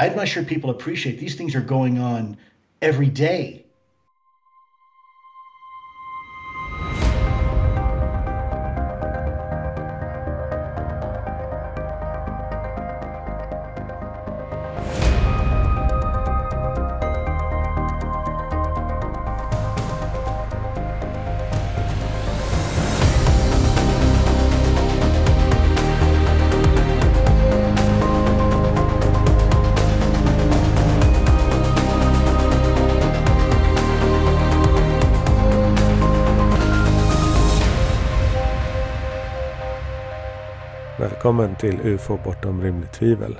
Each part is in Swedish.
I'm not sure people appreciate these things are going on every day. Välkommen till UFO bortom rimligt tvivel.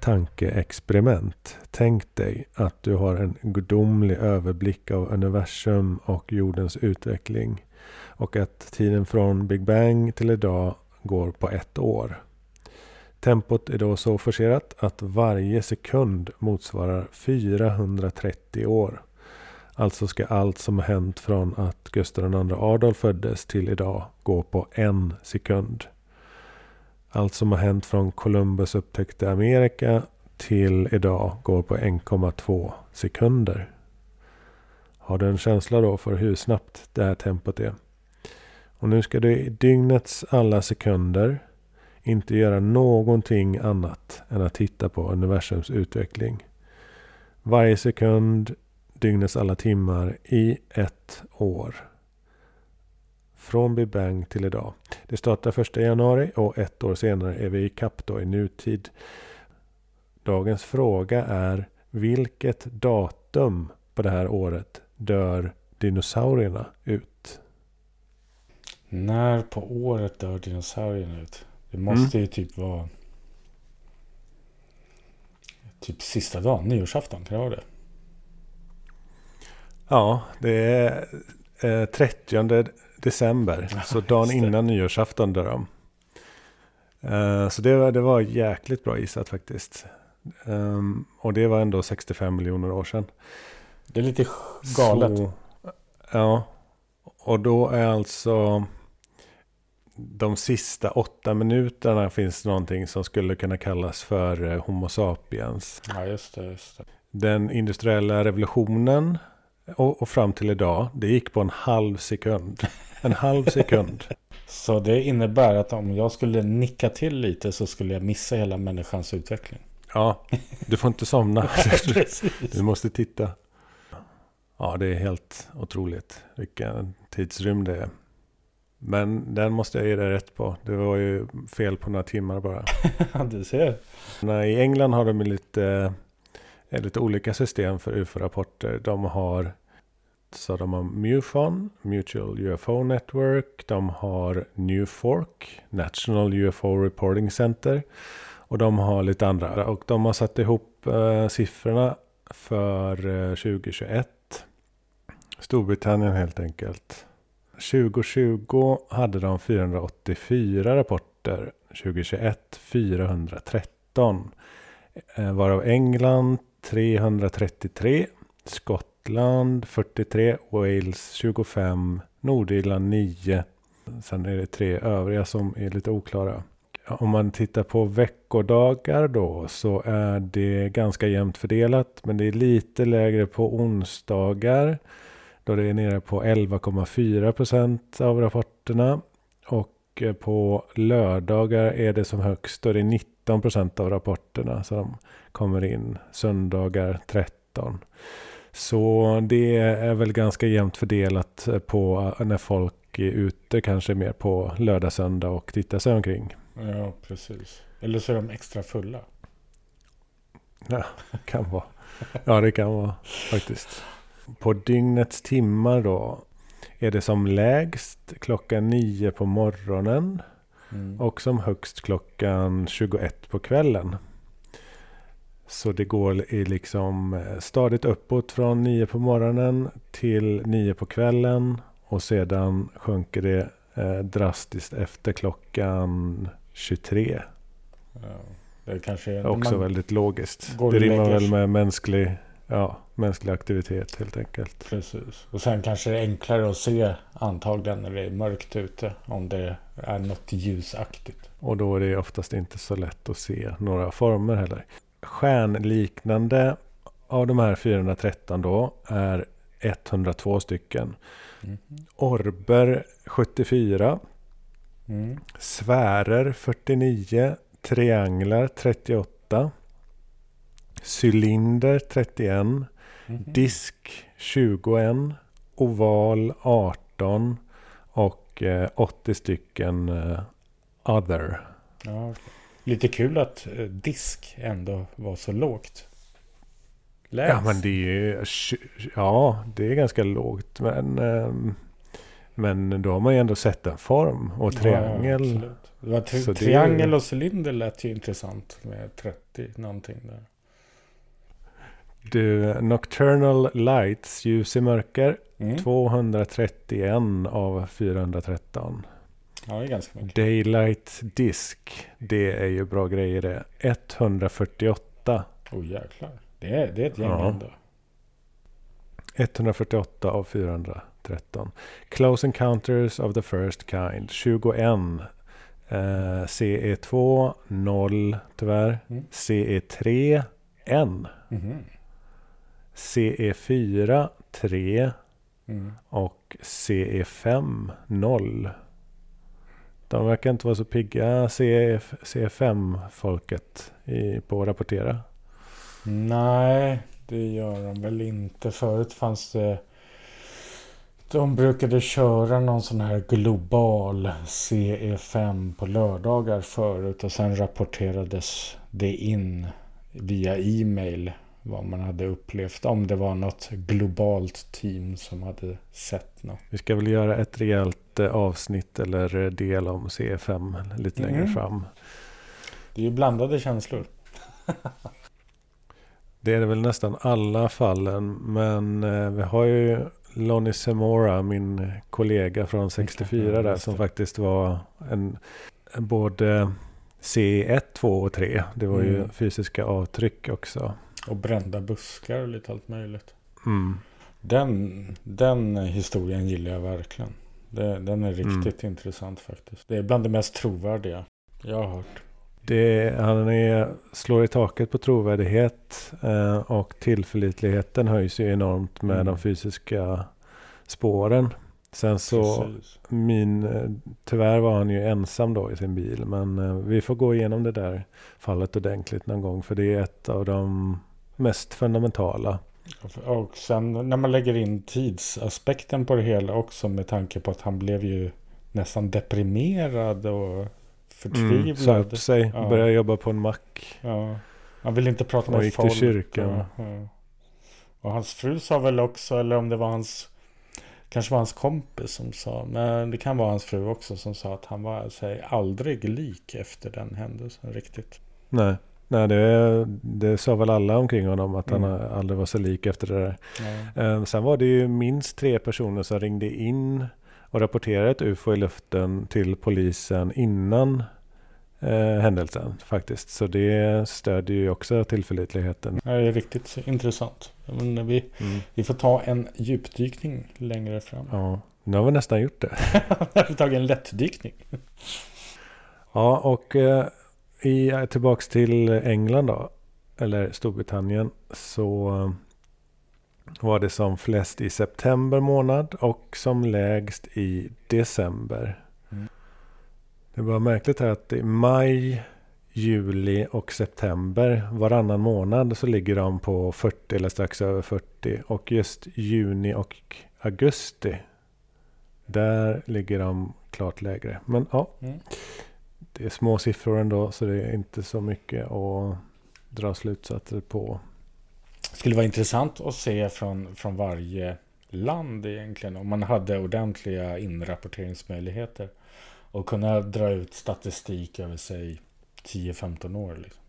Tankeexperiment. Tänk dig att du har en gudomlig överblick av universum och jordens utveckling. Och att tiden från Big Bang till idag går på ett år. Tempot är då så forcerat att varje sekund motsvarar 430 år. Alltså ska allt som har hänt från att Gustav II Adolf föddes till idag gå på en sekund. Allt som har hänt från Columbus upptäckte Amerika till idag går på 1,2 sekunder. Har du en känsla då för hur snabbt det här tempot är? Och nu ska du i dygnets alla sekunder inte göra någonting annat än att titta på universums utveckling. Varje sekund, dygnets alla timmar i ett år. Från Big Bang till idag. Det startar första januari och ett år senare är vi i kapp då i nutid. Dagens fråga är vilket datum på det här året dör dinosaurierna ut? När på året dör dinosaurierna ut? Det måste mm. ju typ vara typ sista dagen, nyårsafton, kan det vara det? Ja, det är eh, 30 december. Ja, så dagen innan nyårsafton dör de. Uh, så det var, det var jäkligt bra gissat faktiskt. Um, och det var ändå 65 miljoner år sedan. Det är lite galet. Så, ja. Och då är alltså de sista åtta minuterna finns någonting som skulle kunna kallas för eh, Homo sapiens. Ja, just det. Just det. Den industriella revolutionen och, och, fram till idag, det gick på en halv sekund. En halv sekund. Så det innebär att om jag skulle nicka till lite så skulle jag missa hela människans utveckling. Ja, du får inte somna. du måste titta. Ja, det är helt otroligt vilken tidsrymd det är. Men den måste jag ge dig rätt på. Det var ju fel på några timmar bara. du ser. I England har de lite, lite olika system för UFO-rapporter. De har så de har MUFON, Mutual UFO Network. De har NUFORC, National UFO Reporting Center. Och de har lite andra. Och de har satt ihop eh, siffrorna för eh, 2021. Storbritannien helt enkelt. 2020 hade de 484 rapporter. 2021 413. Eh, varav England 333. Skottland 43, Wales 25, Nordirland 9. Sen är det tre övriga som är lite oklara. Om man tittar på veckodagar då så är det ganska jämnt fördelat. Men det är lite lägre på onsdagar. Då det är nere på 11,4 procent av rapporterna. Och eh, på lördagar är det som högst. Då är 19 procent av rapporterna som kommer in. Söndagar 13. Så det är väl ganska jämnt fördelat på när folk är ute kanske mer på lördag, söndag och tittar sig omkring. Ja, precis. Eller så är de extra fulla. Ja, kan vara. Ja, det kan vara faktiskt. På dygnets timmar då är det som lägst klockan nio på morgonen. Mm. Och som högst klockan 21 på kvällen. Så det går i liksom eh, stadigt uppåt från 9 på morgonen till 9 på kvällen. Och sedan sjunker det eh, drastiskt efter klockan 23. Ja, det kanske är Också väldigt logiskt. Det rimmar väl med mänsklig, ja, mänsklig aktivitet helt enkelt. Precis. Och sen kanske det är enklare att se antagligen när det är mörkt ute. Om det är något ljusaktigt. Och då är det oftast inte så lätt att se några former heller. stjärnliknande av de här 413 då är 102 stycken. Mhm. Orber 74. Mm. Sfärer 49. Trianglar 38. Cylinder 31. Mhm. Disk 21. Oval 18. Och eh, 80 stycken eh, other. Ja. Lite kul att eh, disk ändå var så lågt. Läs. Ja men det är ju, ja det är ganska lågt men ehm, Men då har man ju ändå sett en form och triangel. Ja, tri- Så triangel och cylinder lät ju intressant med 30 någonting där. Du, Nocturnal Lights, ljus i mörker. Mm. 231 av 413. Ja, det är ganska mycket. Daylight Disk. Det är ju bra grejer det. 148. Oh jäklar. Det är, det är ett gäng Ja. ändå. 148 av 413. Close Encounters of the First Kind. 21. Eh, CE2 0 tyvärr. Mm. CE3 1. Mhm. CE4 3. Mm. Och CE5 0. De verkar inte vara så pigga CF, CE5-folket i, på att rapportera. Nej, det gör de väl inte. Förut fanns det... De brukade köra någon sån här global CE5 på lördagar förut och sen rapporterades det in via e-mail vad man hade upplevt. Om det var något globalt team som hade sett något. Vi ska väl göra ett rejält eh, avsnitt eller del om CE5 lite längre Mm. fram. Det är ju blandade känslor. Det är det väl nästan alla fallen. Men eh, vi har ju Lonnie Semora, min kollega från 64 där, som faktiskt var en, både CE1, 2 och 3. Det var ju Mm. fysiska avtryck också. Och brända buskar och lite allt möjligt. Mm. Den, den historien gillar jag verkligen. Det, den är riktigt intressant faktiskt. Det är bland det mest trovärdiga jag har hört. Det, han är, slår i taket på trovärdighet eh, och tillförlitligheten höjs ju enormt med Mm. de fysiska spåren. Sen så Precis. min, eh, tyvärr var han ju ensam då i sin bil. Men eh, vi får gå igenom det där fallet ordentligt någon gång. För det är ett av de mest fundamentala. Och sen när man lägger in tidsaspekten på det hela också med tanke på att han blev ju nästan deprimerad och Mm, förtvivlad. sa upp sig, Ja. började jobba på en mack. Ja. Han ville inte prata Och med gick till folk. kyrkan. Och, ja. och hans fru sa väl också, eller om det var hans Kanske var hans kompis som sa, men det kan vara hans fru också som sa att han var sig aldrig lik efter den händelsen riktigt. Nej, Nej det, det sa väl alla omkring honom att Mm. han aldrig var så lik efter det där. Eh, Sen var det ju minst tre personer som ringde in och rapporterade ett UFO i luften till polisen innan eh, händelsen faktiskt. Så det stödjer ju också tillförlitligheten. Det är riktigt intressant. Men vi, vi får ta en djupdykning längre fram. Ja, nu har vi nästan gjort det. vi har tagit en lättdykning. Ja, och eh, i, tillbaks till England då, eller Storbritannien, så var det som flest i september månad och som lägst i december. Mm. Det var märkligt här att i maj, juli och september varannan månad så ligger de på 40 eller strax över 40 och just juni och augusti där ligger de klart lägre. Men ja, Mm det är små siffror ändå så det är inte så mycket att dra slutsatser på. Det skulle vara intressant att se från, från varje land egentligen. Om man hade ordentliga inrapporteringsmöjligheter. Och kunna dra ut statistik över sig 10-15 år. Liksom.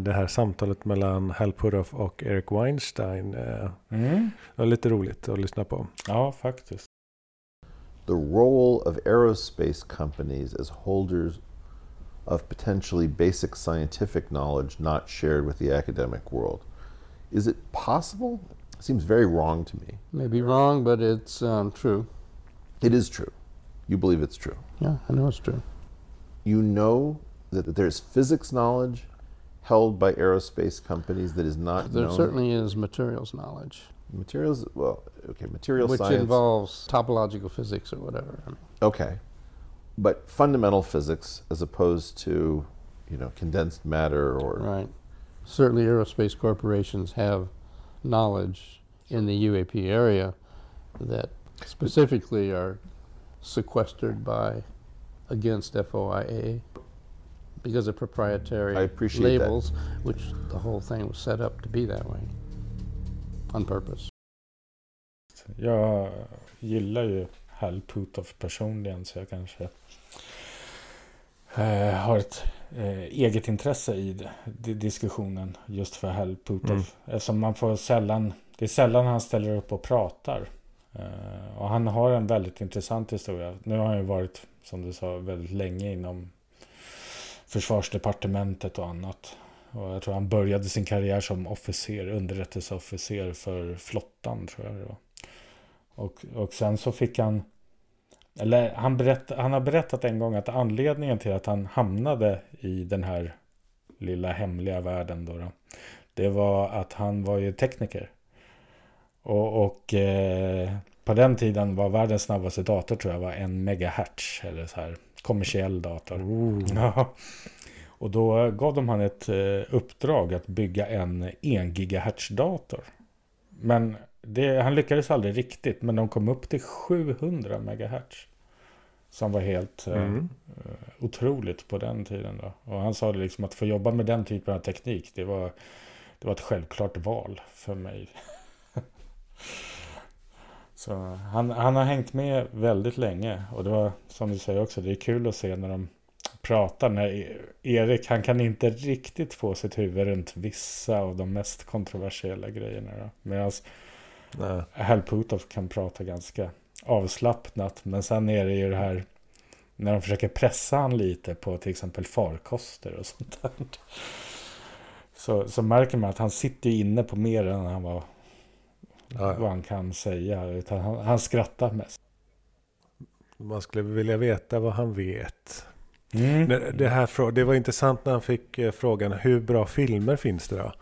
Det här samtalet mellan Hal Puthoff och Eric Weinstein eh, Mm. var lite roligt att lyssna på. Ja, faktiskt. the role of aerospace companies as holders of potentially basic scientific knowledge not shared with the academic world. Is it possible? It seems very wrong to me. May be wrong, but it's um, true. It is true. You believe it's true. Yeah, I know it's true. You know that, that there's physics knowledge held by aerospace companies that is not There known. certainly is materials knowledge, materials. Well, okay, material which science. involves topological physics or whatever. Okay. But fundamental physics as opposed to, you know, condensed matter or right. Certainly, aerospace corporations have knowledge in the UAP area that specifically are sequestered by against FOIA because of proprietary I appreciate that. labels, which the whole thing was set up to be that way on purpose. Jag gillar ju Hal Puthoff personligen så jag kanske eh, har ett eh, eget intresse i diskussionen just för Hal Puthoff. Mm. Eftersom man får sällan, det är sällan han ställer upp och pratar. Eh, och han har en väldigt intressant historia. Nu har han ju varit, som du sa, väldigt länge inom försvarsdepartementet och annat. Och jag tror han började sin karriär som officer, underrättelseofficer för flottan tror jag det var. Och, och sen så fick han eller han, berätt, han har berättat en gång att anledningen till att han hamnade i den här lilla hemliga världen då, då det var att han var ju tekniker. Och, och eh, på den tiden var världens snabbaste dator tror jag var en megahertz eller så här kommersiell dator. Ja. Och då gav de han ett eh, uppdrag att bygga en 1 gigahertz dator. Men det, han lyckades aldrig riktigt, men de kom upp till 700 megahertz. Som var helt eh, Mm. eh, otroligt på den tiden. Då. Och han sa det liksom att få jobba med den typen av teknik, det var, det var ett självklart val för mig. Så han, han har hängt med väldigt länge. Och det var som du säger också, det är kul att se när de pratar. När E- Erik, han kan inte riktigt få sitt huvud runt vissa av de mest kontroversiella grejerna. Medan. Hal Puthoff kan prata ganska avslappnat. Men sen är det ju det här när de försöker pressa han lite på till exempel farkoster och sånt där. Så, så märker man att han sitter inne på mer än han var, Ja, vad han kan säga. Utan han, han skrattar mest. man skulle vilja veta vad han vet. Mm. Det, här, det var intressant när han fick eh, frågan hur bra filmer finns det då?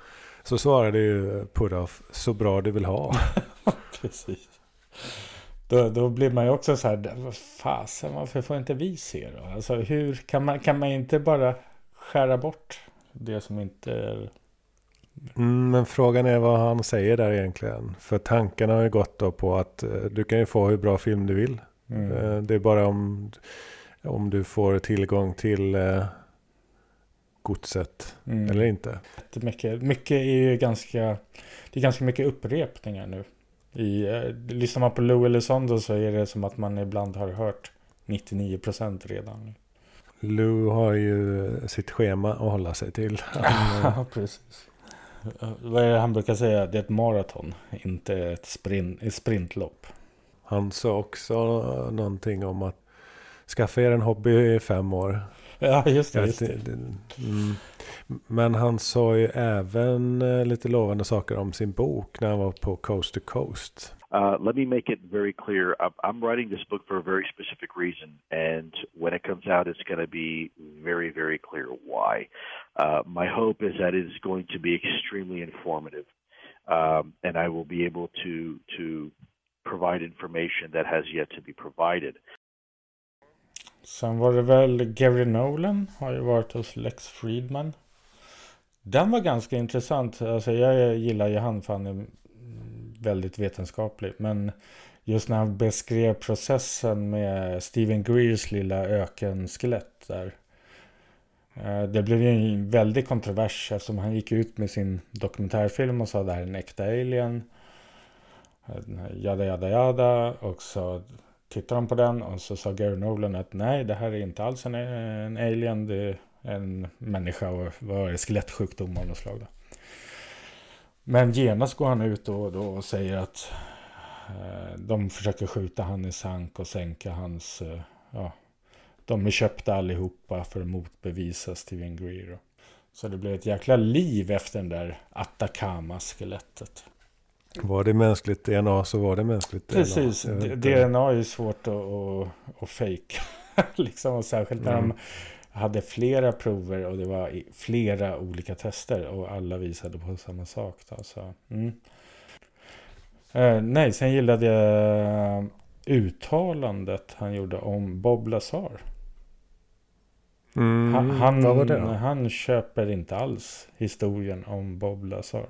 Så svarade ju Puthoff så bra du vill ha. Precis. Då, då blir man ju också så här, vad fasen, varför får inte vi se då? Alltså hur kan man, kan man inte bara skära bort det som inte är... Mm, men frågan är vad han säger där egentligen. För tankarna har ju gått då på att eh, du kan ju få hur bra film du vill. Mm. Eh, det är bara om, om du får tillgång till eh, godset Mm. eller inte. Jättemycket. Mycket är ju ganska... Det är ganska mycket upprepningar nu. I, eh, lyssnar man på Lou Elizondo så är det som att man ibland har hört 99% redan. Lou har ju sitt schema att hålla sig till. Han, precis. Eh, Vad är det han brukar säga? Det är ett maraton, inte ett, sprint, ett sprintlopp. han sa också någonting om att skaffa er en hobby i fem år. Ja, just det. Just det. mm. Men han sa ju även eh, lite lovande saker om sin bok när han var på Coast to Coast. Uh, let me make it very clear. I'm, writing this book for a very specific reason, and when it comes out, it's going to be very, very clear why. Uh, my hope is that it is going to be extremely informative, um, and I will be able to to provide information that has yet to be provided. Sen var det väl Gary Nolan har ju varit hos Lex Friedman. Den var ganska intressant. Alltså jag gillar ju han för han är väldigt vetenskaplig. Men just när han beskrev processen med Stephen Greers lilla ökenskelett där. Eh, det blev ju en väldig kontrovers eftersom han gick ut med sin dokumentärfilm och sa det här är en äkta alien. Eh, jada jada jada. Och så tittade de på den och så sa Gary Nolan att nej det här är inte alls en, en alien. Det är en människa och vad är det, skelettsjukdom av något slag. Då. Men genast går han ut då och då och säger att eh, de försöker skjuta han i sank och sänka hans eh, ja, de är köpta allihopa för att motbevisa Steven Greer. Så det blev ett jäkla liv efter den där Atacama-skelettet. Var det mänskligt DNA så var det mänskligt Precis, DNA. Inte. DNA är ju svårt att, att, att fejka. liksom, och särskilt när Mm. de hade flera prover och det var flera olika tester och alla visade på samma sak. Då, så, mm. eh, nej, sen gillade jag uttalandet han gjorde om Bob Lazar. Mm, Han, han, han köper inte alls historien om Bob Lazar.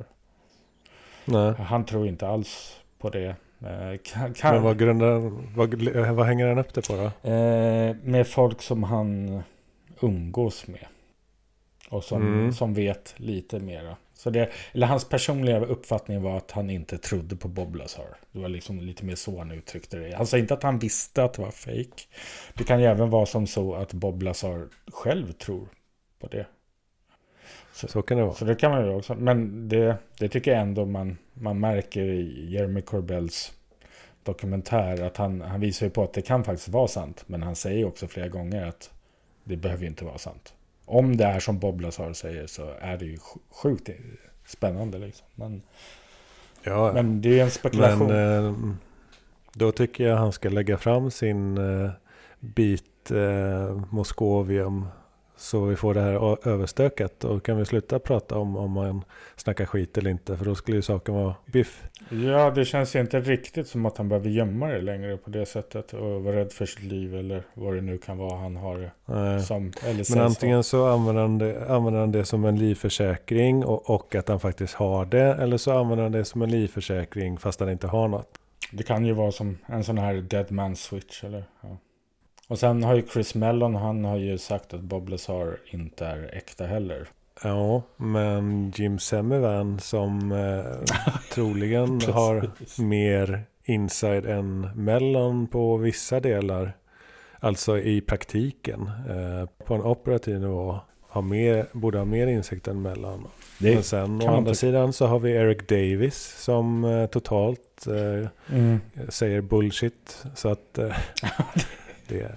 Nej. Han tror inte alls på det. Eh, kan, kan, Men vad, grundar, vad, vad hänger han upp det på då? Eh, med folk som han umgås med. Och som, Mm. som vet lite mera. Så det, eller hans personliga uppfattning var att han inte trodde på Bob Lazar. Det var liksom lite mer så han uttryckte det. Han sa inte att han visste att det var fake. Det kan ju även vara som så att Bob Lazar själv tror på det. Så kan det vara. Så det kan man ju också. Men det, det tycker jag ändå man, man märker i Jeremy Corbells dokumentär. Att han, han visar ju på att det kan faktiskt vara sant. Men han säger också flera gånger att det behöver ju inte vara sant. Om det är som Bob Lazar säger så är det ju sj- sjukt spännande. Liksom. Men, Ja, men det är en spekulation. Men eh, då tycker jag han ska lägga fram sin eh, bit eh, Moskovium. Så vi får det här överstökat. Och kan vi sluta prata om om man snackar skit eller inte. För då skulle ju saken vara biff. Ja, det känns inte riktigt som att han behöver gömma det längre på det sättet. Och vara rädd för sitt liv eller vad det nu kan vara han har Eh, som. Eller Men antingen så använder han, det, använder han det som en livförsäkring och, och att han faktiskt har det. Eller så använder han det som en livförsäkring fast han inte har något. Det kan ju vara som en sån här dead man switch eller? Ja. Och sen har ju Chris Mellon, han har ju sagt att Bob Lazar inte är äkta heller. Ja, men Jim Semivan som eh, troligen har mer inside än Mellon på vissa delar. Alltså i praktiken. Eh, på en operativ nivå. Har mer, borde ha mer insikt än Mellon. Det Men sen å andra sidan så har vi Eric Davis som eh, totalt eh, Mm. säger bullshit. Så att det,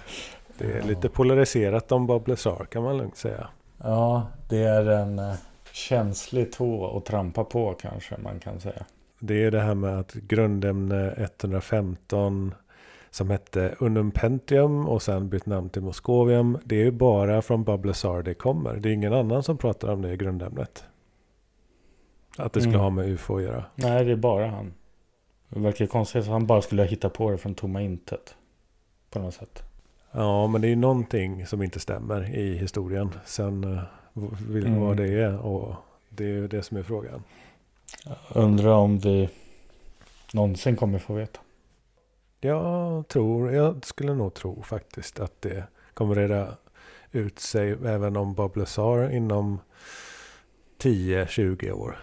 det är lite polariserat om Bob Lazar kan man lugnt säga. Ja, det är en eh, känslig tå att trampa på kanske man kan säga. Det är det här med att grundämne 115 som hette Unum Pentium och sen bytt namn till Moskovium. Det är ju bara från Bob Lazar det kommer. Det är ingen annan som pratar om det i grundämnet. Att det skulle Mm. ha med UFO att göra. Nej, det är bara han. Det verkar konstigt att han bara skulle ha hittat på det från tomma intet. På något sätt. Ja, men det är ju någonting som inte stämmer i historien. Sen eh, vill- Mm. vad det är och det är ju det som är frågan. Undrar om vi någonsin kommer få veta. Jag tror, jag skulle nog tro faktiskt att det kommer reda ut sig även om Bob Lazar inom 10-20 år.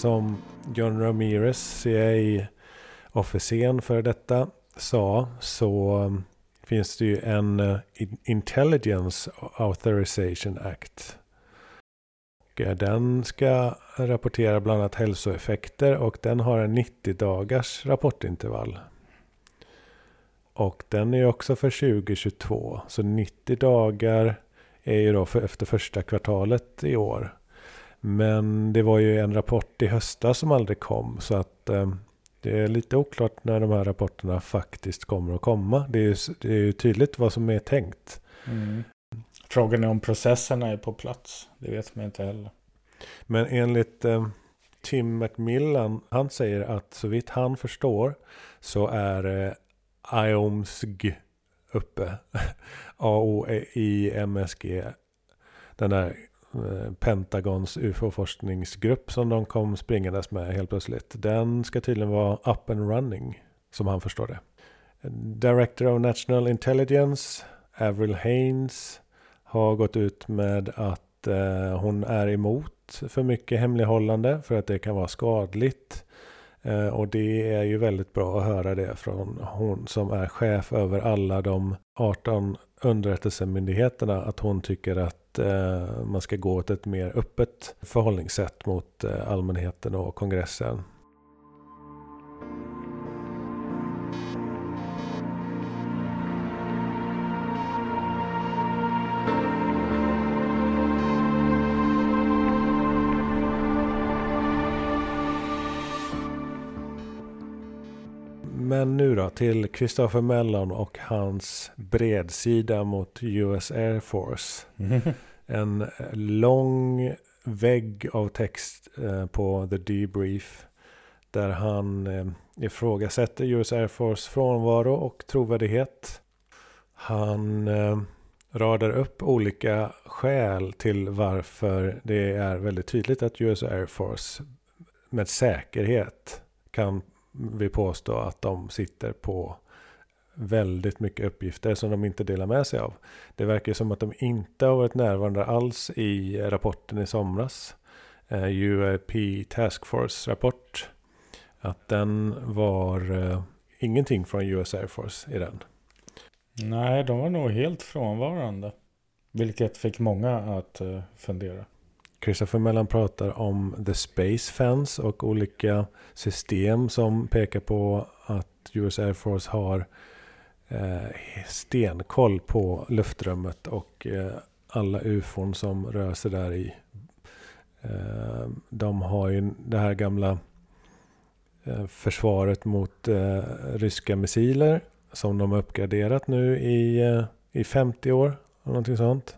Som John Ramirez, CIA-officeren för detta, sa så um, finns det ju en uh, Intelligence Authorization Act. Den ska rapportera bland annat hälsoeffekter och den har en 90 dagars rapportintervall. Och den är också för 2022. Så 90 dagar är ju då för efter första kvartalet i år. Men det var ju en rapport i höstas som aldrig kom. Så att eh, det är lite oklart när de här rapporterna faktiskt kommer att komma. Det är ju, det är ju tydligt vad som är tänkt. Mm. Frågan är om processerna är på plats. Det vet man inte heller. Men enligt eh, Tim McMillan, han säger att så vitt han förstår så är eh, IOMSG uppe. A-O-I-M-S-G. Den där Eh, Pentagons UFO-forskningsgrupp som de kom springandes med helt plötsligt. Den ska tydligen vara up and running, som han förstår det. Director of National Intelligence, Avril Haines, har gått ut med att eh, hon är emot för mycket hemlighållande för att det kan vara skadligt. Eh, och det är ju väldigt bra att höra det från hon som är chef över alla de 18 underrättelsemyndigheterna. Att hon tycker att eh, man ska gå åt ett mer öppet förhållningssätt mot eh, allmänheten och kongressen. Men nu då till Christopher Mellon och hans bredsida mot US Air Force. En lång vägg av text eh, på The Debrief. Där han eh, ifrågasätter US Air Force frånvaro och trovärdighet. Han eh, radar upp olika skäl till varför det är väldigt tydligt att US Air Force med säkerhet kan vi påstå att de sitter på väldigt mycket uppgifter som de inte delar med sig av. Det verkar som att de inte har varit närvarande alls i rapporten i somras. Eh, UAP Task Force rapport. Att den var eh, ingenting från US Air Force i den. Nej, de var nog helt frånvarande. Vilket fick många att eh, fundera. Christopher Mellan pratar om the space fence och olika system som pekar på att US Air Force har eh, stenkoll på luftrummet och eh, alla ufon som rör sig där i. Eh, de har ju det här gamla eh, försvaret mot eh, ryska missiler som de har uppgraderat nu i, eh, i 50 år. Någonting sånt.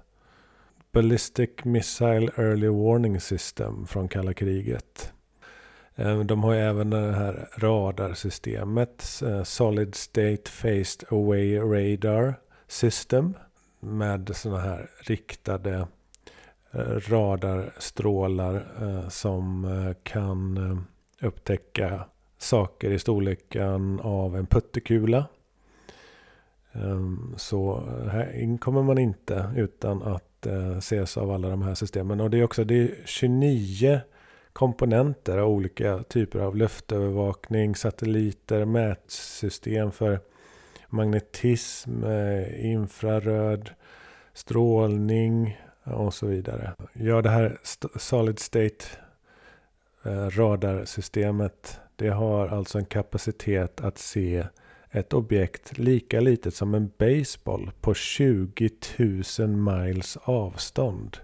Ballistic Missile Early Warning System från kalla kriget. Eh, de har ju även det här radarsystemet eh, Solid State Phased Away Radar System med sådana här riktade eh, radarstrålar som kan upptäcka saker i storleken av en puttekula. Ehm, så här in kommer man inte utan att eh, ses av alla de här systemen. Och det är också det är 29 komponenter av olika typer av luftövervakning, satelliter, mätsystem för magnetism, eh, infraröd strålning och så vidare. Ja, det här Solid State eh, radarsystemet, det har alltså en kapacitet att se ett objekt lika litet som en baseball på 20 000 miles avstånd.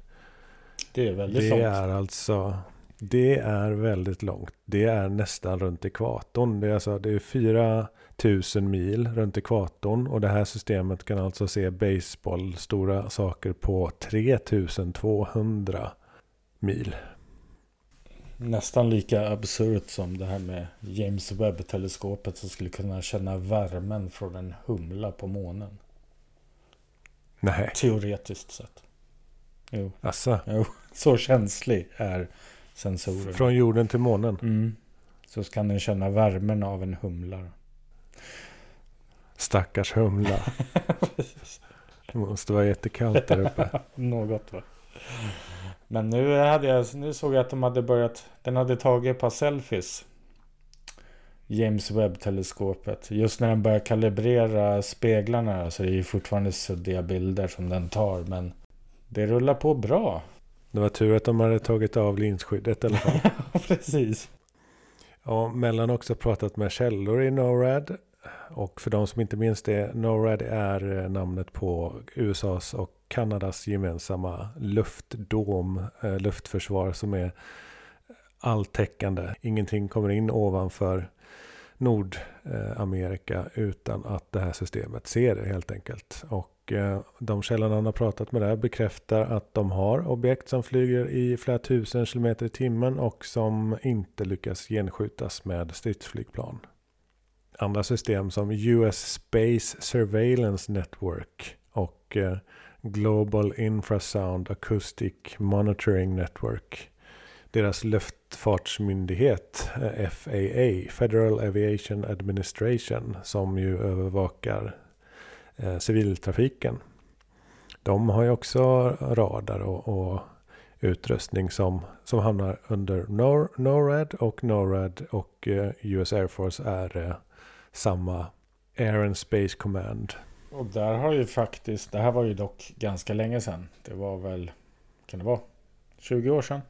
Det är väldigt det långt. Är alltså, det är väldigt långt. Det är nästan runt ekvatorn. Det är, alltså, det är 4 000 mil runt ekvatorn. Och det här systemet kan alltså se baseball, stora saker på 3 200 mil nästan lika absurt som det här med James Webb-teleskopet som skulle kunna känna värmen från en humla på månen. Nej. Teoretiskt sett. Jo. Asså. jo. Så känslig är sensorer. Från jorden till månen? Mm. Så kan den känna värmen av en humla. Stackars humla. det måste vara jättekallt där uppe. Något va. Men nu, hade jag, nu såg jag att de hade börjat. Den hade tagit ett par selfies. James Webb-teleskopet. Just när den börjar kalibrera speglarna. Så det är ju fortfarande suddiga bilder som den tar. Men det rullar på bra. Det var tur att de hade tagit av linsskyddet i alla fall. Precis. Och Mellan också pratat med källor i NORAD. Och för de som inte minns det, NORAD är eh, namnet på USAs och Kanadas gemensamma luftdom, eh, luftförsvar som är alltäckande. Ingenting kommer in ovanför Nordamerika eh, utan att det här systemet ser det helt enkelt. Och eh, de källorna han har pratat med där bekräftar att de har objekt som flyger i flera tusen kilometer i timmen och som inte lyckas genskjutas med stridsflygplan. Andra system som US Space Surveillance Network och eh, Global Infrasound Acoustic Monitoring Network. Deras luftfartsmyndighet eh, FAA, Federal Aviation Administration, som ju övervakar eh, civiltrafiken. De har ju också radar och, och utrustning som, som hamnar under NOR, NORAD och NORAD och eh, US Air Force är eh, samma Air and Space Command. Och där har ju faktiskt, det här var ju dock ganska länge sedan. Det var väl, kan det vara, 20 år sedan.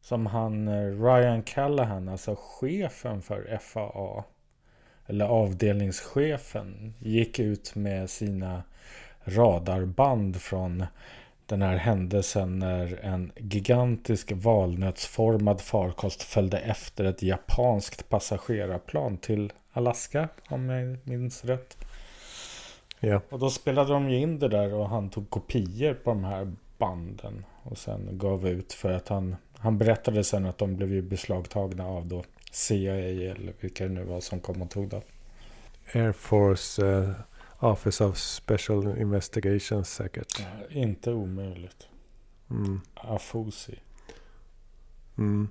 Som han eh, Ryan Callahan, alltså chefen för FAA. Eller avdelningschefen. Gick ut med sina radarband från den här händelsen när en gigantisk valnötsformad farkost följde efter ett japanskt passagerarplan till Alaska om jag minns rätt. Ja. Och då spelade de ju in det där och han tog kopior på de här banden. Och sen gav ut för att han, han berättade sen att de blev ju beslagtagna av då CIA eller vilka det nu var som kom och tog det. Air Force eh, Office of Special Investigations säkert. Ja, inte omöjligt. Mm. Afusi. Mm.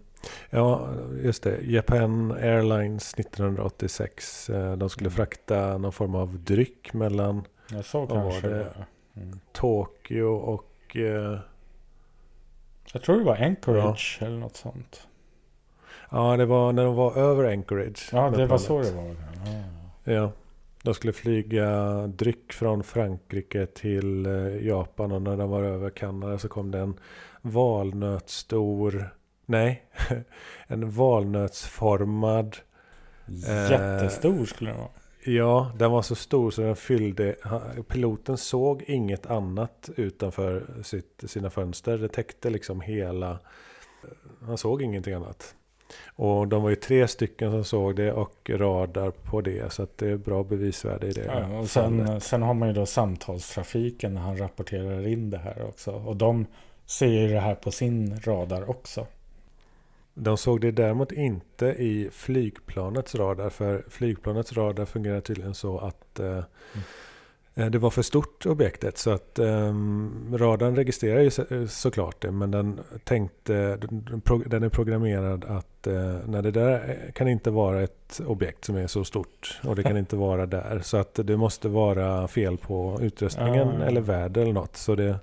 Ja, just det. Japan Airlines 1986. eh, De skulle Mm. frakta någon form av dryck mellan Ja, så Vad var kanske det? Mm. Tokyo och... eh, Jag tror det var Anchorage eller något sånt. Ja, det var när de var över Anchorage. Ja, det var så det var. Ja. Ja. De skulle flyga dryck från Frankrike till eh, Japan och när de var över Kanada så kom det en valnötsstor... Nej, en valnötsformad... Eh, Jättestor skulle den vara. Ja, den var så stor så den fyllde... Piloten såg inget annat utanför sitt, sina fönster. Det täckte liksom hela... Han såg ingenting annat. Och de var ju tre stycken som såg det och radar på det. Så det är bra bevisvärde i det. Ja, och sen, sen har man ju då samtalstrafiken när han rapporterar in det här också. Och de ser ju det här på sin radar också. De såg det däremot inte i flygplanets radar. För flygplanets radar fungerar tydligen så att eh, eh, det var för stort objektet. Så att eh, radarn registrerar ju så, såklart det. Men den tänkte, den, är programmerad att eh, när det där kan inte vara ett objekt som är så stort. Och det kan inte vara där. Så att det måste vara fel på utrustningen Ah. eller väder eller något. Så det,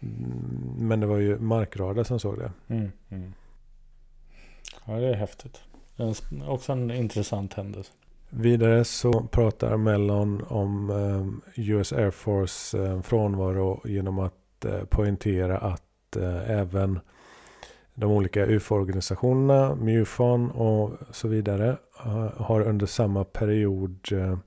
mm, men det var ju markradar som såg det. Mm, mm. Ja, det är häftigt. En också en intressant händelse. Vidare så pratar Mellon om eh, US Air Force eh, frånvaro genom att eh, poängtera att eh, även de olika UFO-organisationerna, MUFON och så vidare har under samma period eh,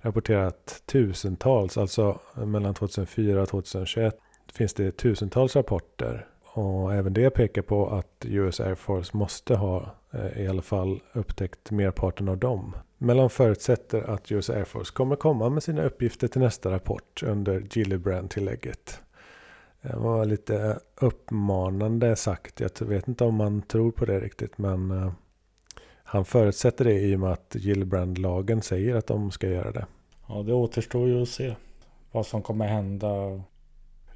rapporterat tusentals, alltså mellan 2004 och 2021 finns det tusentals rapporter. Och även det pekar på att US Air Force måste ha eh, i alla fall upptäckt merparten av dem. Mellon förutsätter att US Air Force kommer komma med sina uppgifter till nästa rapport under Gillibrand-tillägget. Det var lite uppmanande sagt. Jag vet inte om man tror på det riktigt men eh, han förutsätter det i och med att Gillibrand-lagen säger att de ska göra det. Ja, det återstår ju att se vad som kommer hända.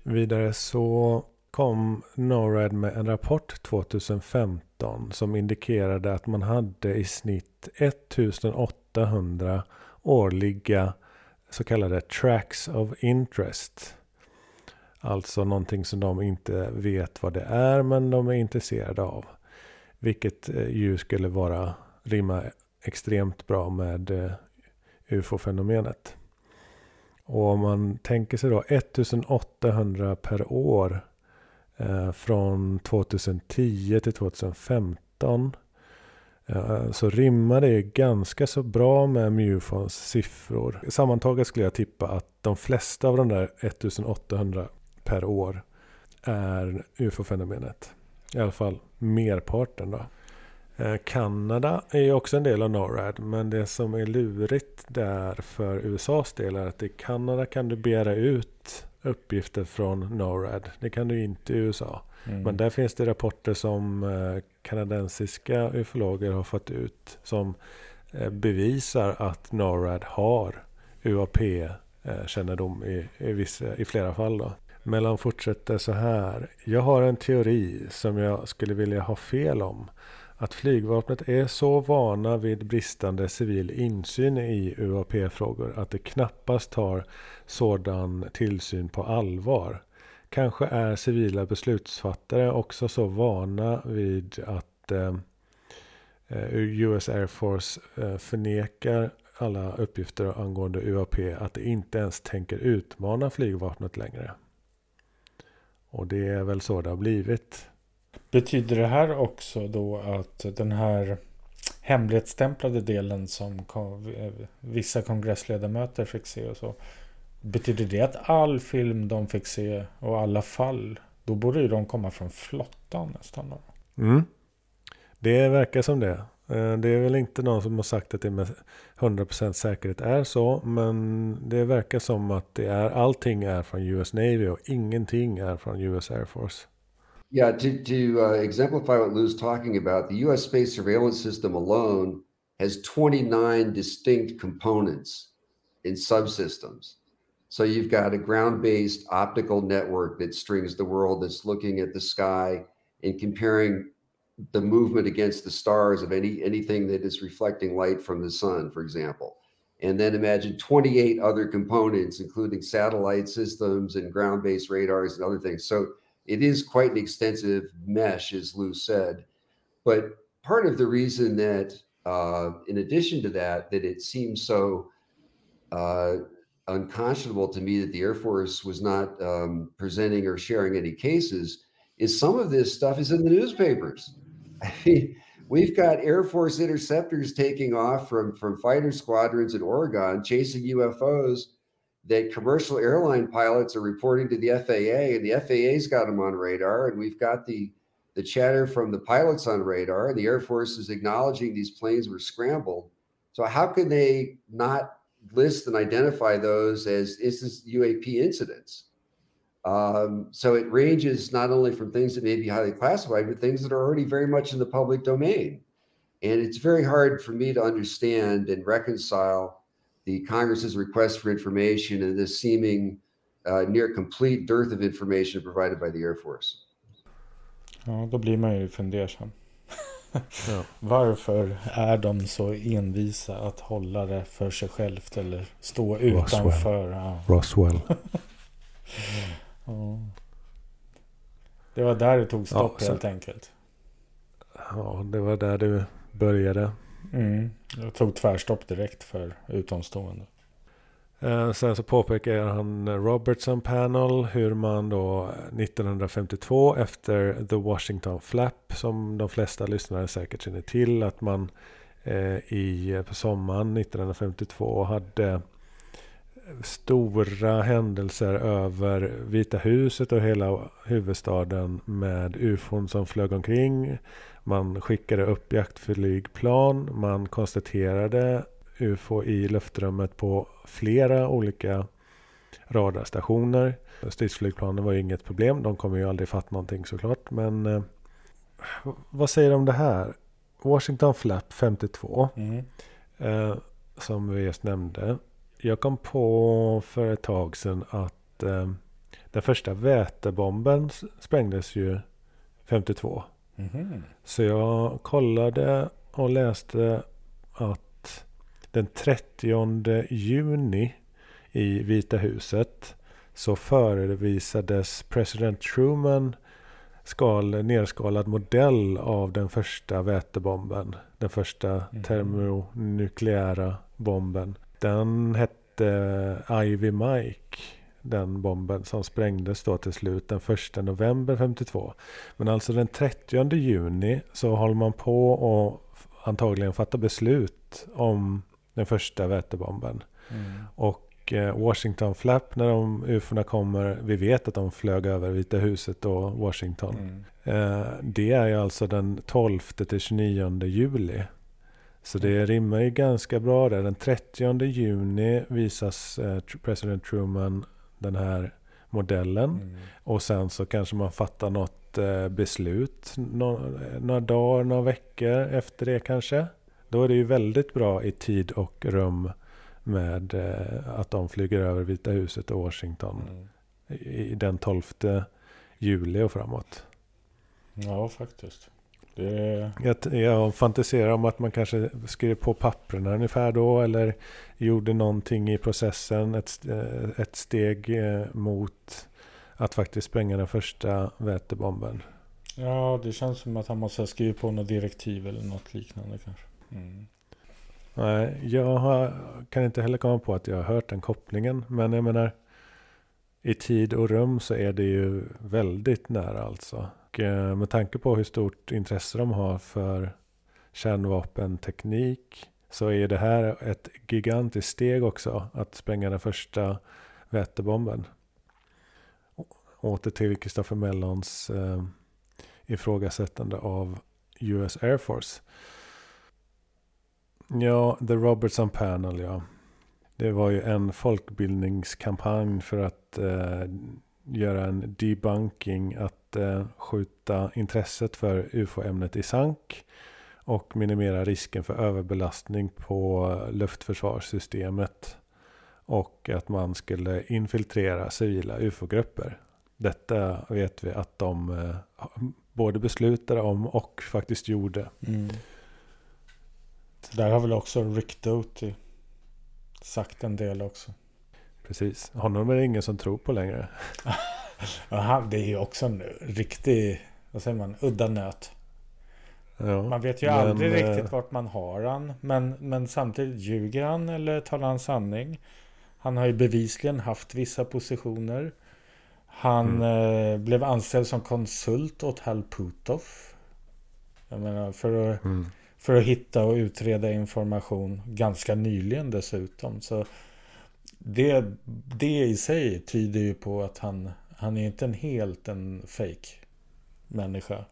Vidare så kom NORAD med en rapport 2015 som indikerade att man hade i snitt 1800 årliga så kallade tracks of interest. Alltså någonting som de inte vet vad det är men de är intresserade av. Vilket eh, ju skulle vara rimma extremt bra med eh, UFO-fenomenet. Och om man tänker sig då 1800 per år Eh, från 2010 till 2015 eh, så rimmar det ganska så bra med MUFONs siffror. Sammantaget skulle jag tippa att de flesta av de där 1800 per år är UFO-fenomenet. I alla fall merparten då. Eh, Kanada är också en del av NORAD. Men det som är lurigt där för USAs del är att i Kanada kan du begära ut uppgifter från NORAD. Det kan du inte i USA. Mm. Men där finns det rapporter som eh, kanadensiska ufologer har fått ut. Som eh, bevisar att NORAD har UAP-kännedom i, i, vissa, i flera fall. Då. Mellan fortsätter så här. Jag har en teori som jag skulle vilja ha fel om. Att flygvapnet är så vana vid bristande civil insyn i UAP-frågor att det knappast tar sådan tillsyn på allvar. kanske är civila beslutsfattare också så vana vid att eh, eh US Air Force eh, förnekar alla uppgifter angående UAP att det inte ens tänker utmana flygvapnet längre. Och det är väl så det har blivit. Betyder det här också då att den här hemlighetsstämplade delen som eh, vissa kongressledamöter fick se och så. Betyder det att all film de fick se och alla fall, då borde ju de komma från flottan nästan då? Mm. Det verkar som det. Eh, det är väl inte någon som har sagt att det med 100% säkerhet är så. Men det verkar som att det är, allting är från US Navy och ingenting är från US Air Force. Yeah, to, to uh, exemplify what Lou's talking about, the US space surveillance system alone has 29 distinct components in subsystems. So you've got a ground based optical network that strings the world that's looking at the sky and comparing the movement against the stars of any anything that is reflecting light from the sun, for example. And then imagine 28 other components, including satellite systems and ground-based radars and other things. So it is quite an extensive mesh, as Lou said. But part of the reason that, uh, in addition to that, that it seems so uh, unconscionable to me that the Air Force was not um, presenting or sharing any cases is some of this stuff is in the newspapers. I mean, we've got Air Force interceptors taking off from, from fighter squadrons in Oregon, chasing UFOs that commercial airline pilots are reporting to the FAA, and the FAA's got them on radar, and we've got the the chatter from the pilots on radar, and the Air Force is acknowledging these planes were scrambled. So how can they not list and identify those as is UAP incidents? Um, so it ranges not only from things that may be highly classified, but things that are already very much in the public domain. And it's very hard for me to understand and reconcile the Congress's request for information and this seeming uh, near complete dearth of information provided by the Air Force. Ja, då blir man ju fundersam. ja. Varför är de så envisa att hålla det för sig självt eller stå utanför? Roswell. Ja. Roswell. Ja. Det var där det tog stopp ja, helt enkelt. Ja, det var där det började. Mm. Det tog tvärstopp direkt för utomstående. Eh, sen så påpekar han Robertson Panel hur man då 1952 efter The Washington Flap som de flesta lyssnare säkert känner till att man eh, i på sommaren 1952 hade stora händelser över Vita huset och hela huvudstaden med ufon som flög omkring. Man skickade upp jaktflygplan. Man konstaterade ufo i luftrummet på flera olika radarstationer. Stridsflygplanen var ju inget problem. De kommer ju aldrig fatta någonting såklart. Men eh, vad säger du om det här? Washington Flap 52. Mm. Eh, som vi just nämnde jag kom på för ett tag sedan att eh, den första vätebomben sprängdes ju 52. Mm. Så jag kollade och läste att den 30 juni i Vita huset så förevisades president Truman skal, nerskalad modell av den första vätebomben. Den första mm. termonukleära bomben. Den hette Ivy Mike. Den bomben som sprängdes då till slut den 1 november 52. Men alltså den 30 juni så håller man på och antagligen fatta beslut om den första vätebomben. Mm. Och eh, Washington Flap när de ufona kommer, vi vet att de flög över Vita huset och Washington. Mm. Eh, det är ju alltså den 12 till 29 juli. Så det rimmar ju ganska bra där. Den 30 juni visas eh, president Truman den här modellen. Mm. Och sen så kanske man fattar något eh, beslut några dagar, några veckor efter det kanske. Då är det ju väldigt bra i tid och rum med eh, att de flyger över Vita huset och Washington mm. i den 12 juli och framåt. Ja, faktiskt. Det... Jag, jag fantiserar om att man kanske skrev på papperna ungefär då eller gjorde någonting i processen, ett, ett steg eh, mot att faktiskt spränga den första vätebomben. Ja, det känns som att han måste ha skrivit på något direktiv eller något liknande kanske. Mm. Nej, jag har, kan inte heller komma på att jag har hört den kopplingen. Men jag menar, i tid och rum så är det ju väldigt nära alltså. Och eh, med tanke på hur stort intresse de har för kärnvapenteknik så är det här ett gigantiskt steg också att spränga den första vätebomben. Åter till Christopher Mellons eh, ifrågasättande av US Air Force. Ja, The Robertson Panel, ja. Det var ju en folkbildningskampanj för att eh, göra en debunking, att eh, skjuta intresset för UFO-ämnet i sank och minimera risken för överbelastning på luftförsvarssystemet och att man skulle infiltrera civila UFO-grupper. Detta vet vi att de eh, både beslutade om och faktiskt gjorde. Mm. Så där har väl också Rick Doty sagt en del också. Precis. Honom är det ingen som tror på längre. ja, han, det är ju också en riktig, vad säger man, udda nöt. Ja, man vet ju men, aldrig eh, riktigt vart man har han. Men, men samtidigt ljuger han eller talar han sanning? Han har ju bevisligen haft vissa positioner. Han eh, blev anställd som konsult åt Hal Puthoff. Jag menar för att, Mm. för att hitta och utreda information ganska nyligen dessutom. Så det, det i sig tyder ju på att han, han är inte en helt en fake människa.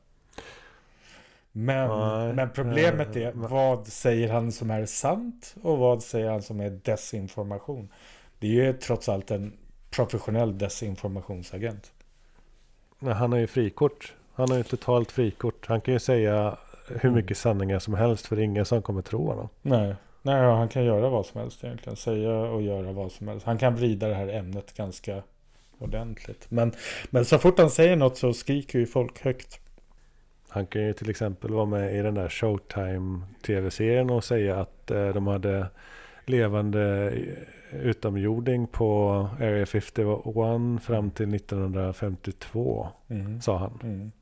Men, Nej, men problemet eh, är, men- vad säger han som är sant och vad säger han som är desinformation? Det är ju trots allt en professionell desinformationsagent. Men han har ju frikort. Han har ju totalt frikort. Han kan ju säga hur mycket sanningar som helst för det är ingen som kommer tro honom. Nej, Nej han kan göra vad som helst egentligen. Säga och göra vad som helst. Han kan vrida det här ämnet ganska ordentligt. Men, men så fort han säger något så skriker ju folk högt. Han kan ju till exempel vara med i den där Showtime tv-serien och säga att eh, de hade levande utomjording på Area 51 fram till 1952, Mm. sa han. Mm.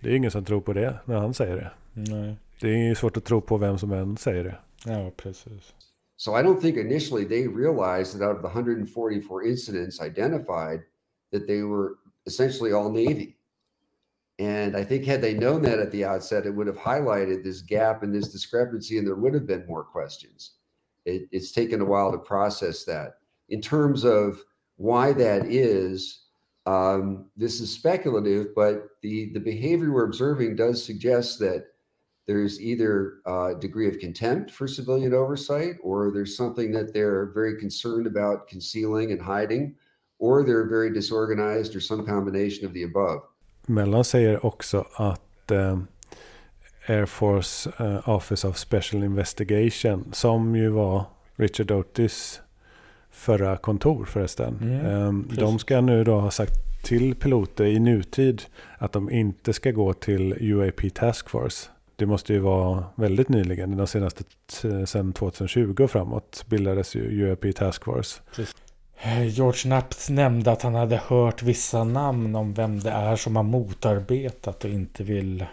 Det är ingen som tror på det när han säger det. Nej, Det är ju svårt att tro på vem som än säger det. Ja precis. So I don't think initially they realized that out of the 144 incidents identified, that they were essentially all Navy. And I think had they known that at the outset, it would have highlighted this gap and this discrepancy, and there would have been more questions. It, it's taken a while to process that. In terms of why that is, um, this is speculative, but the, the behavior we're observing does suggest that there's either a degree of contempt for civilian oversight, or there's something that they're very concerned about concealing and hiding, or they're very disorganized, or some combination of the above. Mellon säger också att eh, Air Force eh, Office of Special Investigation, som ju var Richard Otis förra kontor förresten. Mm, eh, de ska nu då ha sagt till piloter i nutid att de inte ska gå till UAP Task Force. Det måste ju vara väldigt nyligen, de senaste sedan 2020 och framåt bildades ju UAP Task Force. Eh, George Knapp nämnde att han hade hört vissa namn om vem det är som har motarbetat och inte vill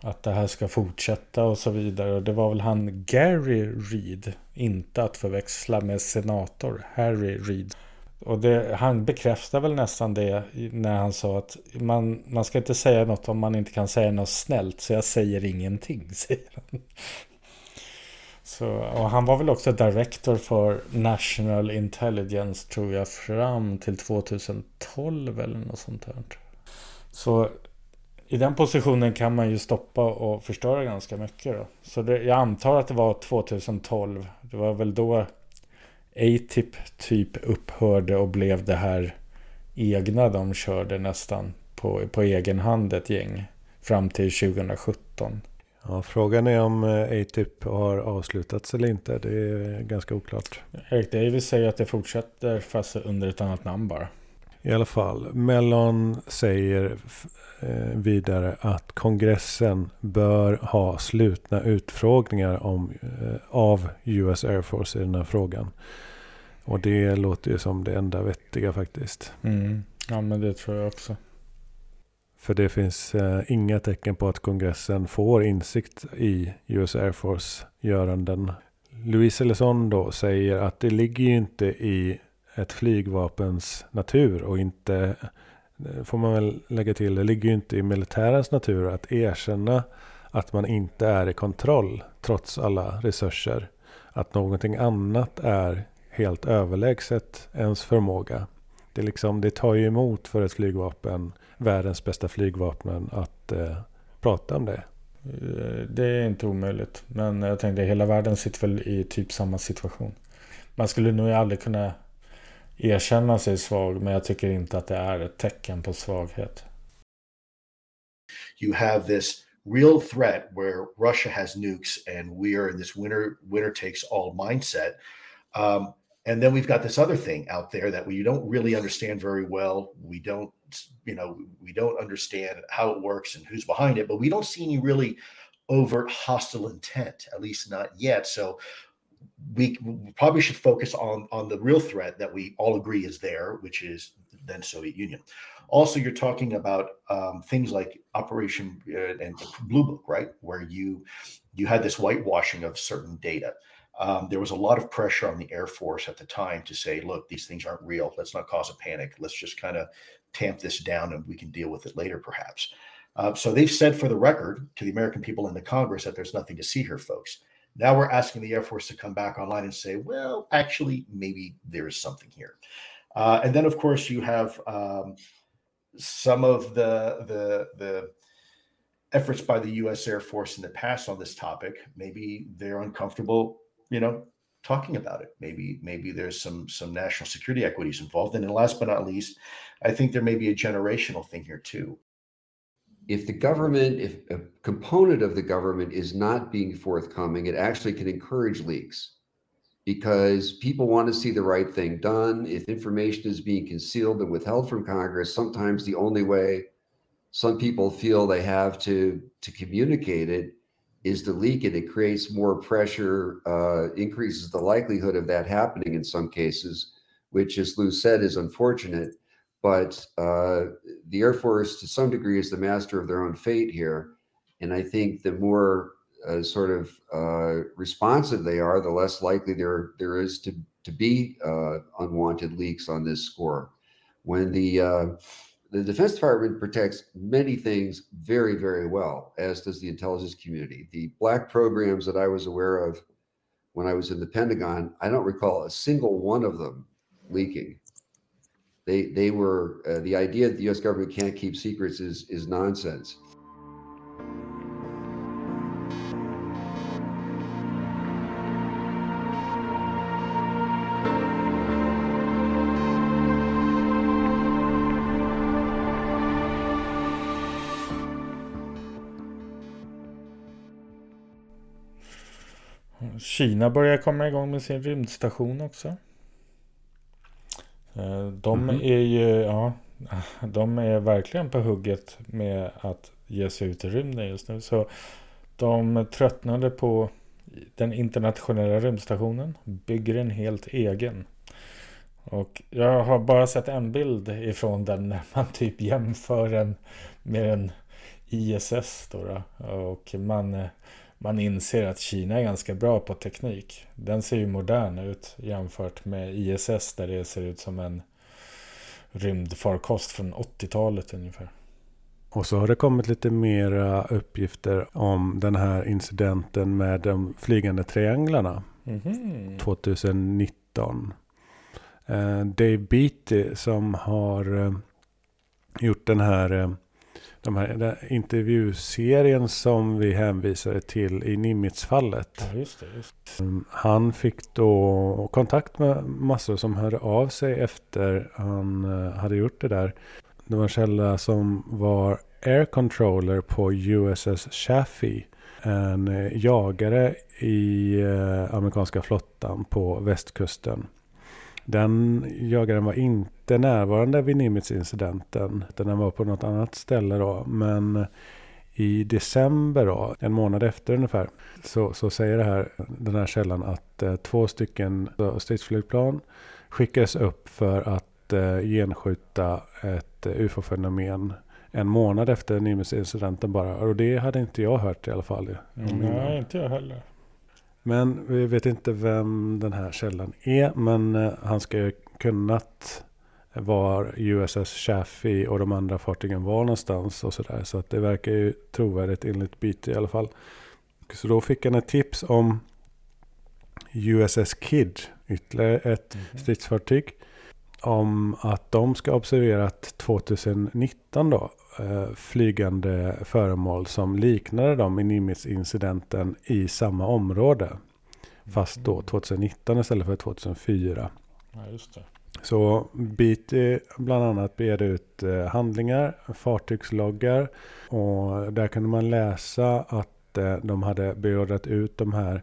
att det här ska fortsätta och så vidare. Det var väl han Gary Reed, inte att förväxla med senator Harry Reed. Och det, han bekräftar väl nästan det när han sa att man, man ska inte säga något om man inte kan säga något snällt. Så jag säger ingenting, säger han. Så, och han var väl också director för National Intelligence tror jag fram till 2012 eller något sånt här. Så i den positionen kan man ju stoppa och förstöra ganska mycket då. Så det, jag antar att det var 2012. Det var väl då ATIP typ upphörde och blev det här egna de körde nästan på, på egen hand ett gäng. Fram till 2017. Ja, frågan är om eh, ATIP har avslutats eller inte. Det är ganska oklart. Eric Davis säger att det fortsätter fast under ett annat namn bara. I alla fall, Mellon säger eh, vidare att kongressen bör ha slutna utfrågningar om, eh, av US Air Force i den här frågan. Och det låter ju som det enda vettiga faktiskt. Mm. Ja, men det tror jag också. För det finns eh, inga tecken på att kongressen får insikt i US Air Force-göranden. Louise Ellison då säger att det ligger ju inte i ett flygvapens natur och inte, eh, får man väl lägga till, det ligger ju inte i militärens natur att erkänna att man inte är i kontroll trots alla resurser. Att någonting annat är helt överlägset ens förmåga. Det, liksom, det tar ju emot för ett flygvapen, världens bästa flygvapen, att eh, prata om det. Eh, det är inte omöjligt. Men jag tänkte hela världen sitter väl i typ samma situation. Man skulle nog aldrig kunna erkänna sig svag. Men jag tycker inte att det är ett tecken på svaghet. You have this real threat where Russia has nukes and we are in this winner winner takes all mindset. Um, and then we've got this other thing out there that we don't really understand very well. We don't, you know, we don't understand how it works and who's behind it, but we don't see any really overt hostile intent, at least not yet. So we probably should focus on on the real threat that we all agree is there, which is then Soviet Union. Also, you're talking about um, things like Operation uh, and Blue Book, right, where you you had this whitewashing of certain data. Um, there was a lot of pressure on the Air Force at the time to say, look, these things aren't real. Let's not cause a panic. Let's just kind of tamp this down and we can deal with it later, perhaps. Uh, so they've said for the record to the American people in the Congress that there's nothing to see here, folks. Now we're asking the Air Force to come back online and say, well, actually, maybe there is something here. Uh, and then, of course, you have um, some of the the the efforts by the U.S. Air Force in the past on this topic. Maybe they're uncomfortable you know, talking about it. Maybe maybe there's some some national security equities involved. And then last but not least, I think there may be a generational thing here too. If the government, if a component of the government is not being forthcoming, it actually can encourage leaks because people want to see the right thing done. If information is being concealed and withheld from Congress, sometimes the only way some people feel they have to to communicate it is to leak it. It creates more pressure, uh, increases the likelihood of that happening in some cases, which, as Lou said, is unfortunate. But uh, the Air Force, to some degree, is the master of their own fate here. And I think the more uh, sort of uh, responsive they are, the less likely there there is to to be uh, unwanted leaks on this score. When the uh, the Defense Department protects many things very, very well, as does the intelligence community. The black programs that I was aware of when I was in the Pentagon, I don't recall a single one of them leaking. They they were uh, the idea that the U.S. government can't keep secrets is is nonsense. Kina börjar komma igång med sin rymdstation också. Eh, de mm är ju, ja, de är verkligen på hugget med att ge sig ut i rymden just nu. Så de tröttnade på den internationella rymdstationen, bygger en helt egen. Och jag har bara sett en bild ifrån den när man typ jämför den med en ISS. Då, då. Och man man inser att Kina är ganska bra på teknik. Den ser ju modern ut jämfört med ISS där det ser ut som en rymdfarkost från 80-talet ungefär. Och så har det kommit lite mera uppgifter om den här incidenten med de flygande trianglarna mm -hmm. 2019. Eh, Dave Beatty som har eh, gjort den här eh, de här, intervjuserien som vi hänvisade till i Nimitz-fallet. Ja, just det, just. Mm, han fick då kontakt med massor som hörde av sig efter han eh, hade gjort det där. Det var en källa som var air controller på USS Chaffee. En eh, jagare i eh, amerikanska flottan på västkusten. Den jagaren var inte närvarande vid Nimitz-incidenten. Den var på något annat ställe då. Men i december då, en månad efter ungefär, så, så säger det här, den här källan att eh, två stycken stridsflygplan skickades upp för att eh, genskjuta ett eh, ufo-fenomen en månad efter Nimitz-incidenten bara. Och det hade inte jag hört i alla fall. Nej, inte jag heller. Men vi vet inte vem den här källan är. Men eh, han ska ju kunnat var USS Chaffee och de andra fartygen var någonstans och sådär. Så att det verkar ju trovärdigt enligt BT i alla fall. Så då fick han ett tips om USS Kid, ytterligare ett mm -hmm. stridsfartyg. Om att de ska observerat 2019 då eh, flygande föremål som liknade dem i Nimitz-incidenten i samma område. Fast då 2019 mm. istället för 2004. Ja, just det. Så BIT bland annat begärde ut eh, handlingar, fartygsloggar och där kunde man läsa att eh, de hade beordrat ut de här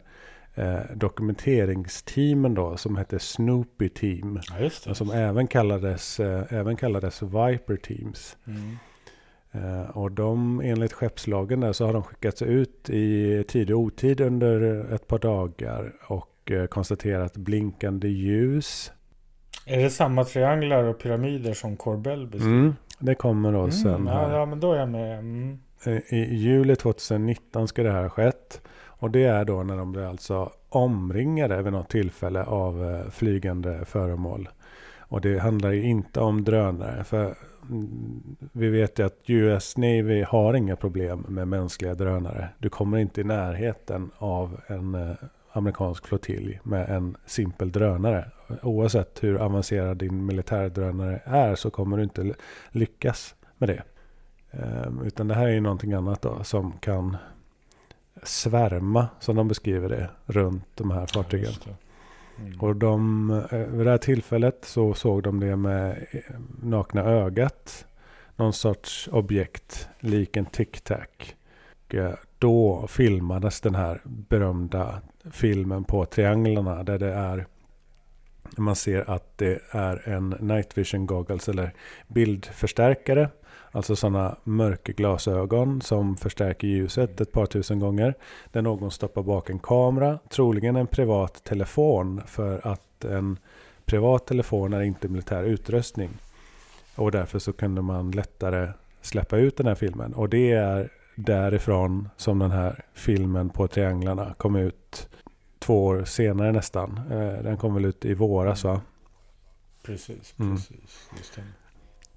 dokumenteringsteamen då som hette Snoopy Team. Ja, som även kallades, även kallades Viper Teams. Mm. Och de enligt skeppslagen där så har de skickats ut i tid och otid under ett par dagar och konstaterat blinkande ljus är det samma trianglar och pyramider som Corbell beskriver? Mm, det kommer då mm, sen. Ja, ja, men då är jag med. Mm. I juli 2019 ska det här ha skett. Och det är då när de blir alltså omringade vid något tillfälle av eh, flygande föremål. Och det handlar ju inte om drönare. För vi vet ju att US Navy har inga problem med mänskliga drönare. Du kommer inte i närheten av en eh, amerikansk flottilj med en simpel drönare. Oavsett hur avancerad din militärdrönare är så kommer du inte lyckas med det. Ehm, utan det här är ju någonting annat då som kan svärma, som de beskriver det, runt de här fartygen. Ja, mm. Och de, eh, vid det här tillfället så såg de det med eh, nakna ögat. Någon sorts objekt, lik en tic-tac. Eh, då filmades den här berömda filmen på trianglarna där det är man ser att det är en night vision goggles eller bildförstärkare. Alltså sådana mörkerglasögon som förstärker ljuset ett par tusen gånger. Där någon stoppar bak en kamera, troligen en privat telefon för att en privat telefon är inte militär utrustning. Och därför så kunde man lättare släppa ut den här filmen. Och det är därifrån som den här filmen på trianglarna kom ut två år senare nästan. Eh, den kom väl ut i våras va? Precis, mm. precis. Mm.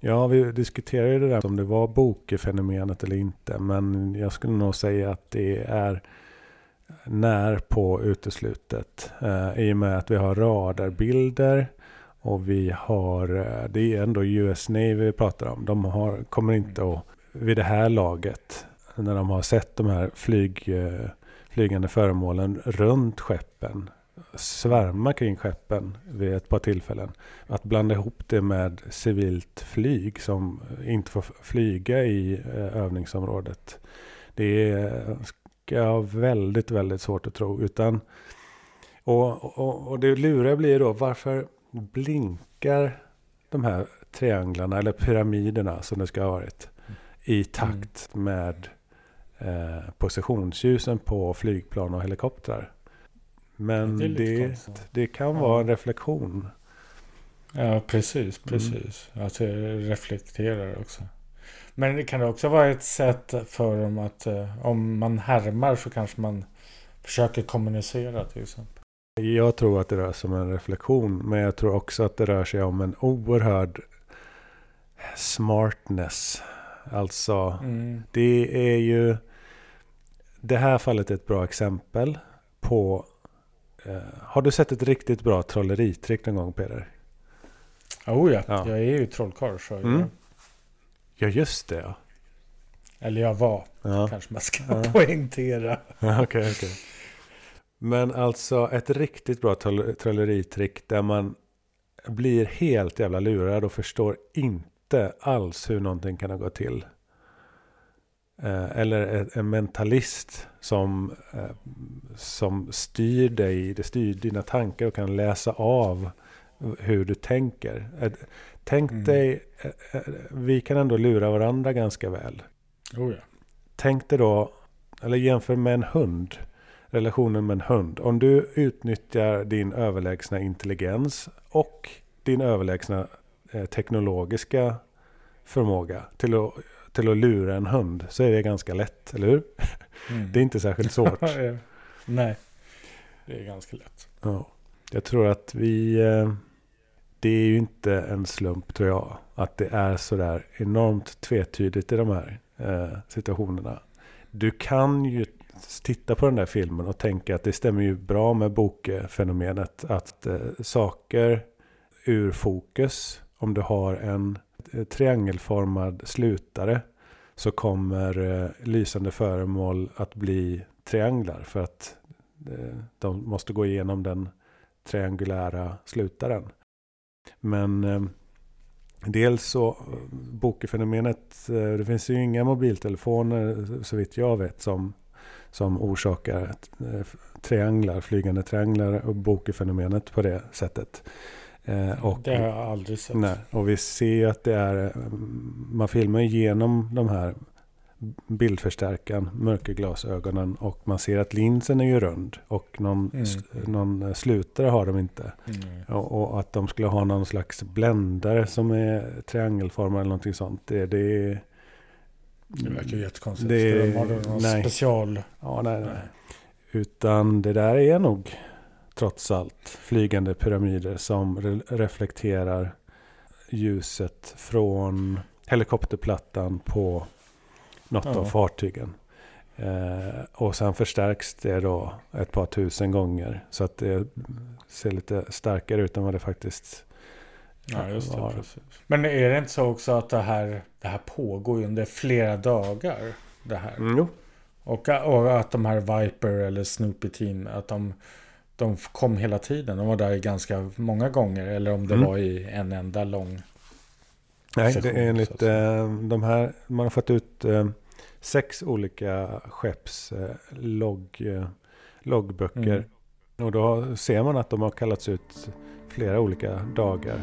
Ja, vi diskuterade ju det där om det var bokefenomenet eller inte. Men jag skulle nog säga att det är när på uteslutet. Eh, I och med att vi har radarbilder och vi har, eh, det är ändå US Navy vi pratar om. De har, kommer inte att, vid det här laget, när de har sett de här flyg, eh, flygande föremålen runt skeppen. Svärma kring skeppen vid ett par tillfällen. Att blanda ihop det med civilt flyg som inte får flyga i eh, övningsområdet. Det ska ha väldigt, väldigt svårt att tro. Utan, och, och, och det luriga blir då varför blinkar de här trianglarna eller pyramiderna som det ska ha varit i takt mm. med eh, positionsljusen på flygplan och helikoptrar. Men det, det, det, kan ja. vara en reflektion. Ja, precis. Mm. precis. Mm. Att det reflekterar också. Men det kan också vara ett sätt för dem att eh, om man härmar så kanske man försöker kommunicera till exempel. Jag tror att det rör sig om en reflektion. Men jag tror också att det rör sig om en oerhörd smartness. Alltså, mm. det är ju det här fallet är ett bra exempel på... Eh, har du sett ett riktigt bra trolleritrick någon gång Peder? Oh ja, ja. jag är ju trollkarl så mm. jag... Ja just det ja. Eller jag var, ja. kanske man ska ja. poängtera. Okej, okay, okay. Men alltså ett riktigt bra trolleritrick där man blir helt jävla lurad och förstår inte alls hur någonting kan ha gått till. Eh, eller en mentalist som, eh, som styr dig, det styr dina tankar och kan läsa av hur du tänker. Tänk mm. dig, eh, vi kan ändå lura varandra ganska väl. Oh ja. Tänk dig då, eller jämför med en hund, relationen med en hund. Om du utnyttjar din överlägsna intelligens och din överlägsna teknologiska förmåga till att, till att lura en hund så är det ganska lätt, eller hur? Mm. Det är inte särskilt svårt. Nej, det är ganska lätt. Ja. Jag tror att vi... eh, Det är ju inte en slump tror jag. Att det är sådär enormt tvetydigt i de här eh, situationerna. Du kan ju titta på den där filmen och tänka att det stämmer ju bra med bokfenomenet. Att eh, saker ur fokus, om du har en Eh, triangelformad slutare så kommer eh, lysande föremål att bli trianglar för att eh, de måste gå igenom den triangulära slutaren. Men eh, dels så, eh, bokefenomenet, eh, det finns ju inga mobiltelefoner eh, så vitt jag vet som, som orsakar eh, trianglar, flygande trianglar och bokefenomenet på det sättet. Eh, och, det har jag aldrig sett. Nej, och vi ser att det är, eh, man filmar igenom de här bildförstärkaren, mörkerglasögonen och man ser att linsen är ju rund och någon, Mm. någon slutare har de inte. Mm. Och, och att de skulle ha någon slags bländare som är triangelformad eller någonting sånt. Det, det är... Det verkar ju jättekonstigt. Det- Det, de har någon nej. special... Ja, nej, nej. Nej. Utan det där är nog trots allt flygande pyramider som re reflekterar ljuset från helikopterplattan på något Ja. av fartygen. Eh, och sen förstärks det då ett par tusen gånger. Så att det ser lite starkare ut än vad det faktiskt Ja, just det. var. Precis. Men är det inte så också att det här, det här pågår under flera dagar? Det här. Mm, jo. Och, och att de här Viper eller Snoopy Team, att de, de kom hela tiden. De var där ganska många gånger. Eller om det Mm. var i en enda lång. Nej, session, det är enligt eh, de här, man har fått ut eh, sex olika skepps eh, logg, eh, loggböcker. Mm. Och då ser man att de har kallats ut flera olika dagar.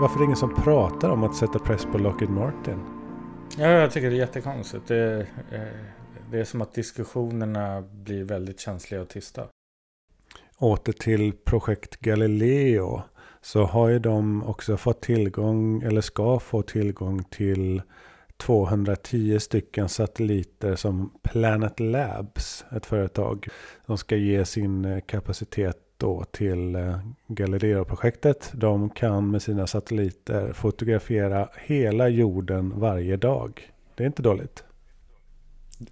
Varför är det ingen som pratar om att sätta press på Lockheed Martin? Ja, jag tycker det är jättekonstigt. Det, eh, det är som att diskussionerna blir väldigt känsliga och tysta. åter till projekt Galileo så har ju de också fått tillgång eller ska få tillgång till 210 stycken satelliter som Planet Labs, ett företag, som ska ge sin eh, kapacitet då till eh, Galileo-projektet. De kan med sina satelliter fotografera hela jorden varje dag. Det är inte dåligt.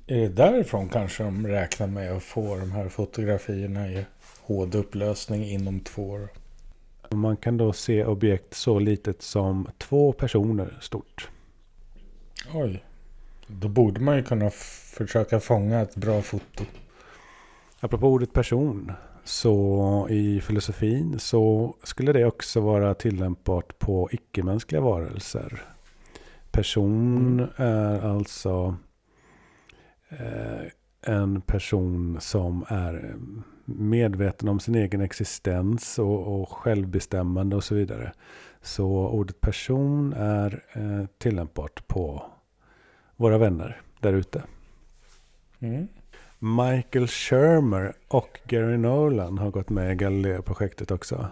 Är det därifrån kanske de räknar med att få de här fotografierna i HD-upplösning inom två år? Man kan då se objekt så litet som två personer stort. Oj. Då borde man ju kunna försöka fånga ett bra foto. Apropå ordet person. Så i filosofin så skulle det också vara tillämpbart på icke-mänskliga varelser. Person är alltså eh, en person som är medveten om sin egen existens och, och självbestämmande och så vidare. Så ordet person är eh, tillämpbart på våra vänner där ute. Mm. Michael Shermer och Gary Nolan har gått med i Galileo-projektet också.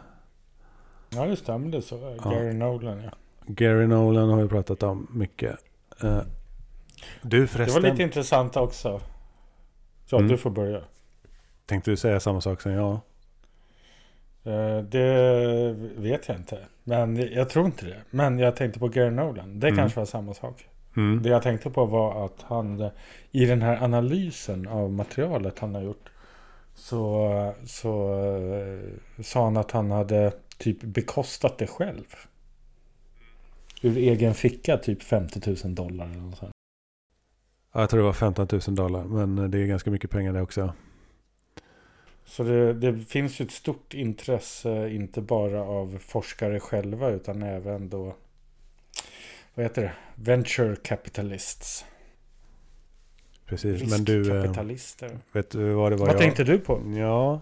Ja, det stämmer det så. Ja. Gary Nolan, ja. Gary Nolan har vi pratat om mycket. Eh, du Det förresten, var lite intressant också. Ja, Mm. du får börja. tänkte du säga samma sak som jag? Eh, Det vet jag inte. Men jag tror inte det. Men jag tänkte på Gary Nolan. Det Mm. kanske var samma sak. Mm. Det jag tänkte på var att han i den här analysen av materialet han har gjort så, så eh, sa han att han hade typ bekostat det själv. Ur egen ficka typ 50 000 dollar eller något sånt. Ja, jag tror det var 15 000 dollar, men det är ganska mycket pengar det också. Så det, det finns ju ett stort intresse inte bara av forskare själva utan även då vad heter det? Venture capitalists. Precis, men du, eh, Riskkapitalister. vet du vad det var Vad jag... tänkte du på? Ja.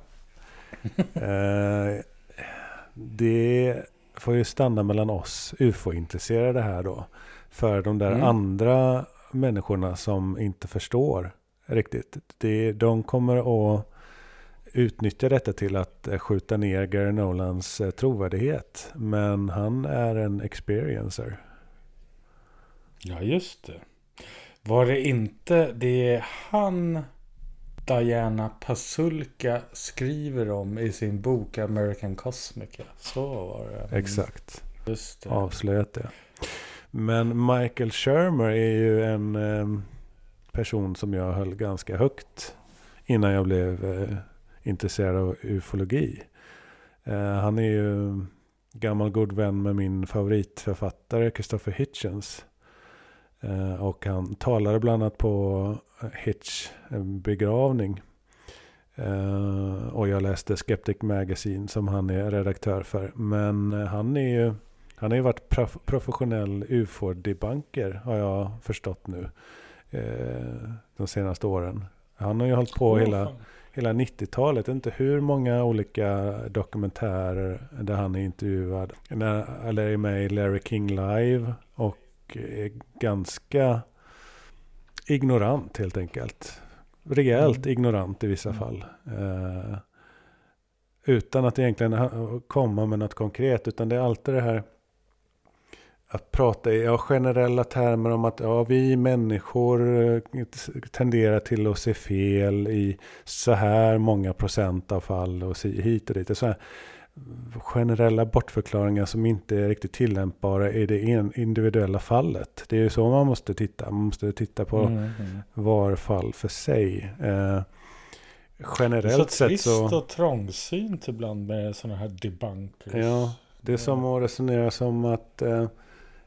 eh, det får ju stanna mellan oss ufo-intresserade här då. För de där Mm. andra människorna som inte förstår riktigt. Det, de kommer att utnyttja detta till att eh, skjuta ner Gary Nolans eh, trovärdighet. Men han är en experiencer. Ja, just det. Var det inte det han Diana Pasulka skriver om i sin bok American Cosmica? Så var det. Mm. Exakt. Just det. Avslöjat det. Men Michael Shermer är ju en eh, person som jag höll ganska högt innan jag blev eh, intresserad av ufologi. Eh, han är ju gammal god vän med min favoritförfattare Christopher Hitchens. Eh, och han talade bland annat på Hitch begravning. Uh, och jag läste Skeptic Magazine som han är redaktör för. Men han är ju han har ju varit prof professionell ufo-debunker har jag förstått nu. De senaste åren. Han har ju hållit på oh, hela, hela 90-talet. Inte hur många olika dokumentärer där han är intervjuad. Eller är med i Larry King Live. Och är ganska ignorant helt enkelt. Rejält mm. ignorant i vissa mm. fall. Uh, utan att egentligen komma med något konkret. Utan det är alltid det här att prata i ja, generella termer om att ja, vi människor eh, tenderar till att se fel i så här många procent av fall och hit och dit. Så här, generella bortförklaringar som inte är riktigt tillämpbara i det individuella fallet. Det är ju så man måste titta. Man måste titta på mm, mm. var fall för sig. Eh, generellt sett så... Det är så trist och trångsynt ibland med sådana här debunkers. Ja, det är som att resonera som att eh,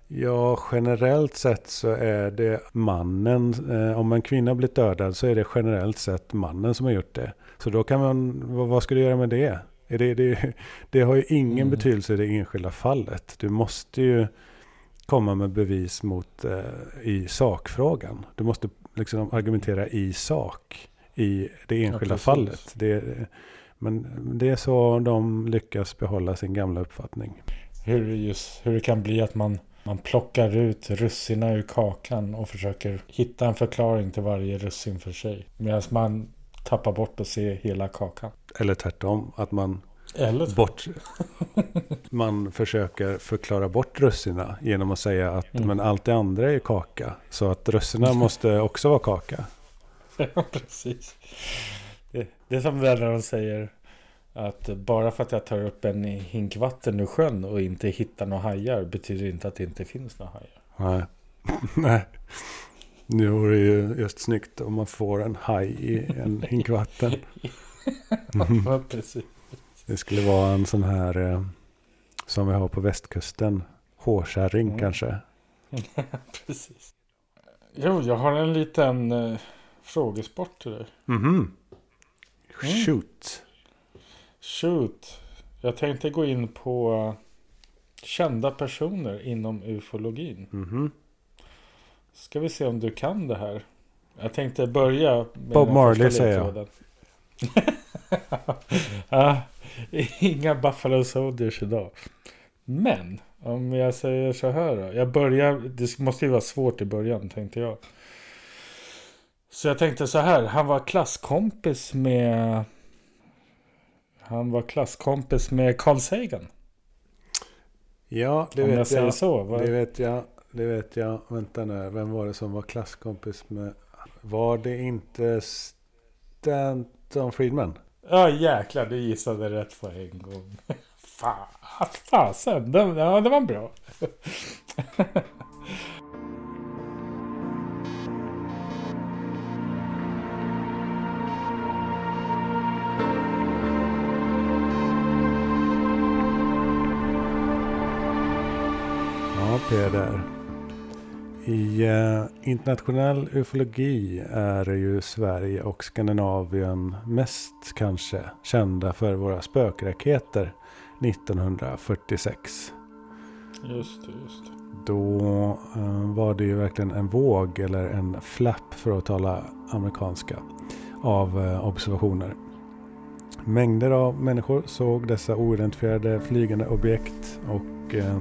Ja, generellt sett så är det mannen. Eh, om en kvinna blivit dödad så är det generellt sett mannen som har gjort det. Så då kan man, vad ska du göra med det? Det, det, det har ju ingen mm. betydelse i det enskilda fallet. Du måste ju komma med bevis mot eh, i sakfrågan. Du måste liksom argumentera i sak i det enskilda ja, fallet. Det, men det är så de lyckas behålla sin gamla uppfattning. Hur, just, hur det kan bli att man, man plockar ut russina ur kakan och försöker hitta en förklaring till varje russin för sig. Medan man tappar bort att se hela kakan. Eller tvärtom, att man Eller bort, man försöker förklara bort russina genom att säga att mm. men allt det andra är kaka. Så att russina måste också vara kaka. Ja, precis. Det, det är som när de säger att bara för att jag tar upp en hink vatten ur sjön och inte hittar några hajar betyder inte att det inte finns några hajar. Nej. Nej. Nu vore det ju just snyggt om man får en haj i en hink vatten. ja, precis. Det skulle vara en sån här eh, som vi har på västkusten. Hårkärring mm. kanske. precis. Jo, jag har en liten eh, frågesport till dig. Mhm. Mm Shoot. Shoot. Jag tänkte gå in på kända personer inom ufologin. Mhm. Ska vi se om du kan det här. Jag tänkte börja med Bob Marley säger jag. ah, inga Buffalo Soldiers idag. Men om jag säger så här då. Jag börjar, det måste ju vara svårt i början tänkte jag. Så jag tänkte så här. Han var klasskompis med... Han var klasskompis med Carl Sagan. Ja, det om vet jag. Säger så, var... Det vet jag det vet jag. Vänta nu, vem var det som var klasskompis med... Var det inte Stanton Friedman? Ja jäklar, du gissade rätt på en gång. Fan, fasen, ja det var bra. Peder. I eh, internationell ufologi är ju Sverige och Skandinavien mest kanske kända för våra spökraketer 1946. Just det, just det. Då eh, var det ju verkligen en våg eller en flapp för att tala amerikanska av eh, observationer. Mängder av människor såg dessa oidentifierade flygande objekt och eh,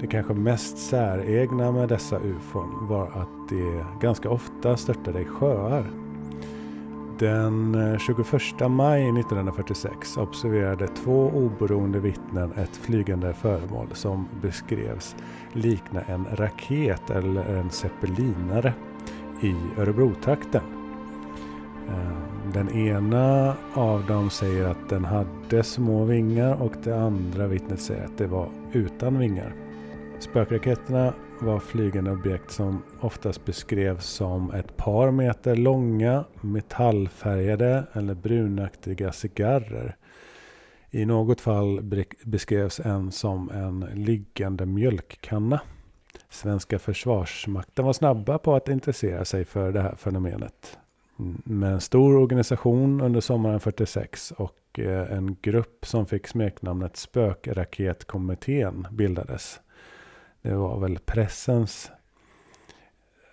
det kanske mest säregna med dessa ufon var att de ganska ofta störtade i sjöar. Den eh, 21 maj 1946 observerade två oberoende vittnen ett flygande föremål som beskrevs likna en raket eller en zeppelinare i Örebrotrakten. Eh, den ena av dem säger att den hade små vingar och det andra vittnet säger att det var utan vingar. Spökraketerna var flygande objekt som oftast beskrevs som ett par meter långa, metallfärgade eller brunaktiga cigarrer. I något fall beskrevs en som en liggande mjölkkanna. Svenska försvarsmakten var snabba på att intressera sig för det här fenomenet. Med en stor organisation under sommaren 46 och eh, en grupp som fick smeknamnet Spökraketkommittén bildades. Det var väl pressens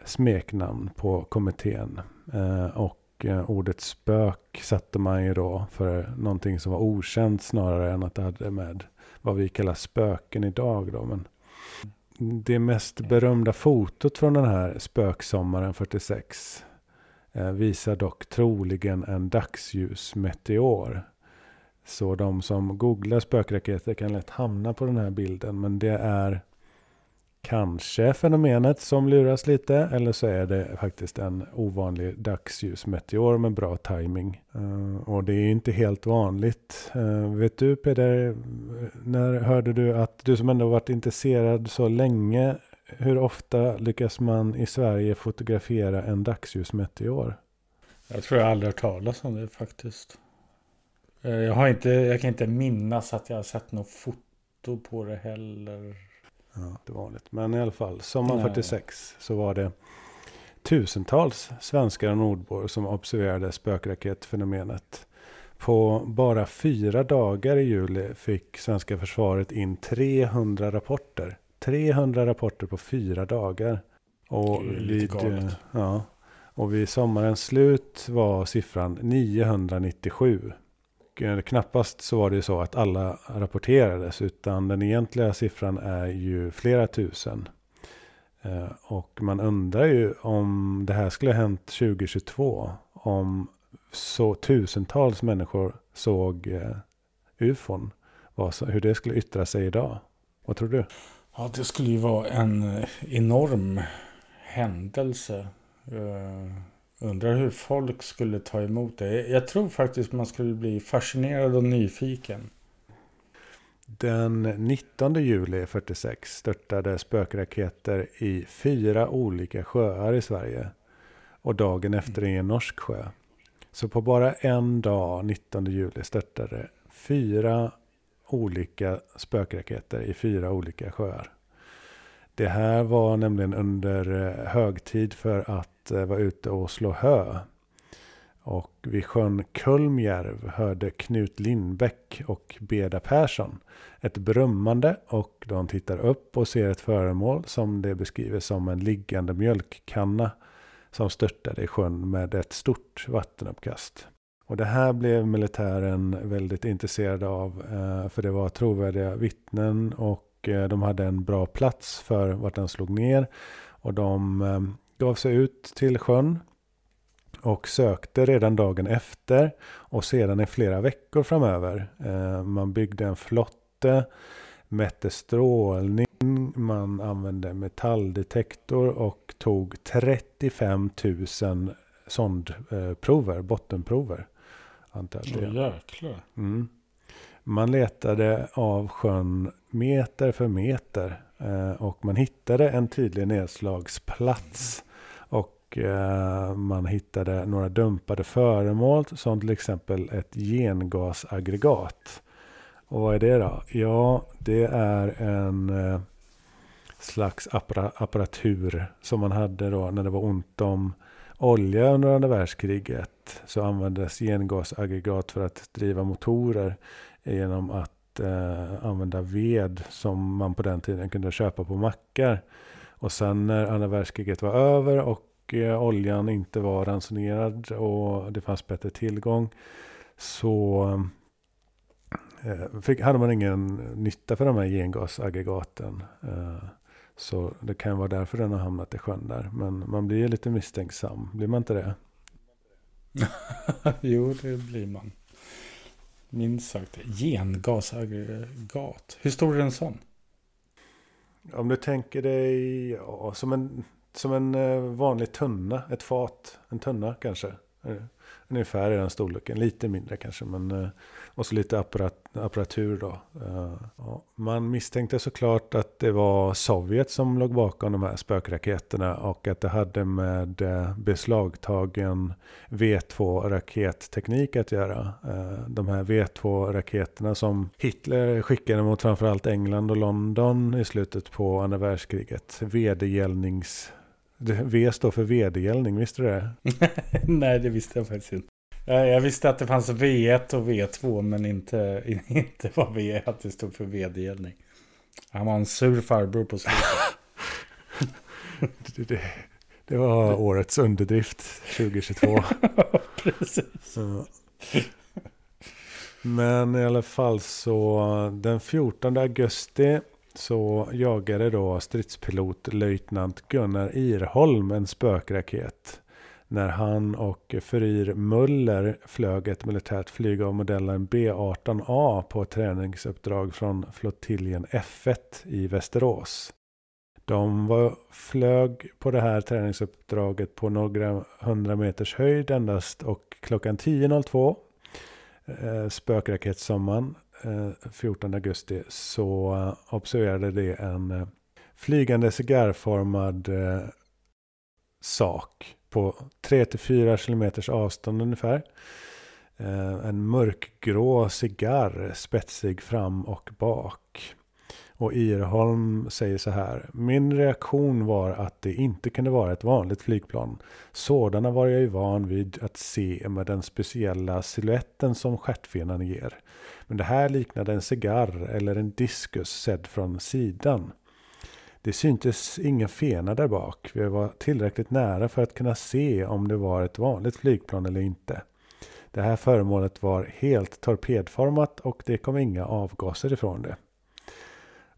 smeknamn på kommittén. Eh, och eh, ordet spök satte man ju då för någonting som var okänt snarare än att det hade med vad vi kallar spöken idag. Då. Men det mest berömda fotot från den här spöksommaren 46 eh, visar dock troligen en dagsljusmeteor. Så de som googlar spökraketer kan lätt hamna på den här bilden. Men det är kanske fenomenet som luras lite. Eller så är det faktiskt en ovanlig dagsljusmeteor med bra timing. Uh, och det är inte helt vanligt. Uh, vet du Peder, när hörde du att du som ändå varit intresserad så länge. Hur ofta lyckas man i Sverige fotografera en dagsljusmeteor? Jag tror jag aldrig hört talas om det faktiskt. Eh, jag, har inte, jag kan inte minnas att jag har sett något foto på det heller. Ja, vanligt. Men i alla fall, sommaren 46 så var det tusentals svenskar och nordbor som observerade spökraketfenomenet. På bara fyra dagar i juli fick svenska försvaret in 300 rapporter. 300 rapporter på fyra dagar. Och vid, ja, och vid sommarens slut var siffran 997 Eh, knappast så var det ju så att alla rapporterades. Utan den egentliga siffran är ju flera tusen. Eh, och man undrar ju om det här skulle ha hänt 2022. Om så tusentals människor såg eh, ufon. hur det skulle yttra sig idag. Vad tror du? Ja, det skulle ju vara en eh, enorm händelse. Eh, Undrar hur folk skulle ta emot det. Jag tror faktiskt man skulle bli fascinerad och nyfiken. Den 19 juli 46 störtade spökraketer i fyra olika sjöar i Sverige. Och dagen efter i en norsk sjö. Så på bara en dag, 19 juli, störtade fyra olika spökraketer i fyra olika sjöar. Det här var nämligen under eh, högtid för att var eh, vara ute och slå hö. Och vid sjön Kulmjärv hörde Knut Lindbäck och Beda Persson ett brummande och de tittar upp och ser ett föremål som det beskriver som en liggande mjölkkanna som störtade i sjön med ett stort vattenuppkast. Och det här blev militären väldigt intresserad av eh, för det var trovärdiga vittnen och eh, de hade en bra plats för vart den slog ner. Och de gav sig ut till sjön och sökte redan dagen efter och sedan i flera veckor framöver. Eh, man byggde en flotte, mätte strålning, man använde metalldetektor och tog 35 000 sondprover, bottenprover. Antar jag. jäklar. Mm. Man letade av sjön meter för meter eh, och man hittade en tydlig nedslagsplats. Och eh, man hittade några dumpade föremål som till exempel ett gengasaggregat. Och vad är det då? Ja, det är en eh, slags apparatur som man hade då när det var ont om olja under andra världskriget. Så användes gengasaggregat för att driva motorer genom att eh, använda ved som man på den tiden kunde köpa på mackar. Och sen när andra världskriget var över och eh, oljan inte var ransonerad och det fanns bättre tillgång så eh, fick, hade man ingen nytta för de här gengasaggregaten. Eh, så det kan vara därför den har hamnat i sjön där. Men man blir lite misstänksam, blir man inte det? jo, det blir man. Minst sagt. Gengasaggregat. Hur stor är en sån? Om du tänker dig ja, som en, som en eh, vanlig tunna, ett fat, en tunna kanske. Eh, ungefär i den storleken, lite mindre kanske. Men, eh, och så lite apparat, apparatur då. Ja. Man misstänkte såklart att det var Sovjet som låg bakom de här spökraketerna. Och att det hade med beslagtagen V2-raketteknik att göra. De här V2-raketerna som Hitler skickade mot framförallt England och London i slutet på andra världskriget. Vedergällnings V står för vedergällning, visste du det? Nej, det visste jag faktiskt inte. Jag visste att det fanns V1 och V2 men inte, inte vad V1 att det stod för vedergällning. Han var en sur farbror på slutet. det, det, det, var årets underdrift 2022. Precis. Så. Men i alla fall så den 14 augusti så jagade då stridspilot löjtnant Gunnar Irholm en spökraket när han och Furir Muller flög ett militärt flyg av modellen B18A på träningsuppdrag från flottiljen F1 i Västerås. De var, flög på det här träningsuppdraget på några hundra meters höjd endast och klockan 10.02 eh, spökraketsommaren Eh, 14 augusti så eh, observerade det en eh, flygande cigarrformad sak på 3-4 kilometers avstånd ungefär. En mörkgrå cigarr, spetsig fram och bak. Och Irholm säger så här. Min reaktion var att det inte kunde vara ett vanligt flygplan. Sådana var jag ju van vid att se med den speciella siluetten som stjärtfenan ger. Men det här liknade en cigarr eller en diskus sedd från sidan. Det syntes ingen fena där bak. Vi var tillräckligt nära för att kunna se om det var ett vanligt flygplan eller inte. Det här föremålet var helt torpedformat och det kom inga avgaser ifrån det.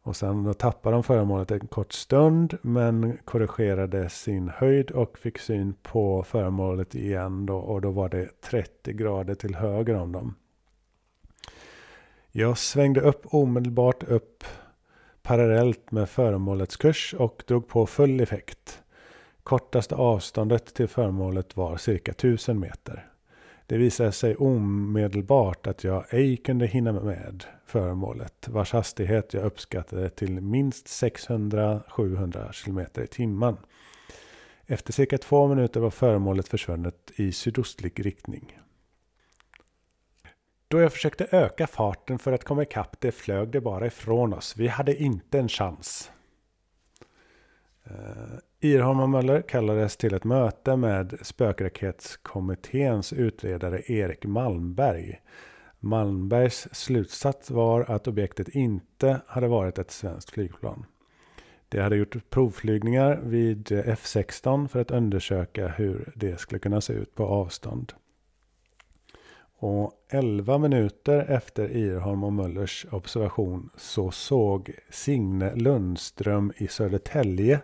Och sen då tappade de föremålet en kort stund men korrigerade sin höjd och fick syn på föremålet igen då, och då var det 30 grader till höger om dem. Jag svängde upp omedelbart upp parallellt med föremålets kurs och drog på full effekt. Kortaste avståndet till föremålet var cirka 1000 meter. Det visade sig omedelbart att jag ej kunde hinna med föremålet vars hastighet jag uppskattade till minst 600-700 km i timmen. Efter cirka två minuter var föremålet försvunnet i sydostlig riktning. Då jag försökte öka farten för att komma ikapp det flög det bara ifrån oss. Vi hade inte en chans. Eh, Irholm och Möller kallades till ett möte med spökraketskommitténs utredare Erik Malmberg. Malmbergs slutsats var att objektet inte hade varit ett svenskt flygplan. Det hade gjort provflygningar vid F16 för att undersöka hur det skulle kunna se ut på avstånd. Och 11 minuter efter Irholm och Möllers observation så såg Signe Lundström i Södertälje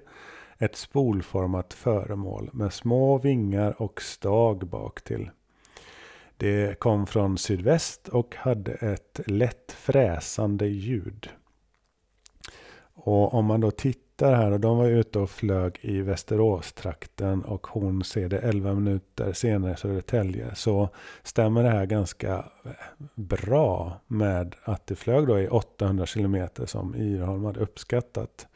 ett spolformat föremål med små vingar och stag bak till. Det kom från sydväst och hade ett lätt fräsande ljud. Och om man då tittar tittar här och de var ute och flög i Västeråstrakten och hon ser det 11 minuter senare i Södertälje. Så stämmer det här ganska bra med att det flög då i 800 kilometer som Irholm hade uppskattat.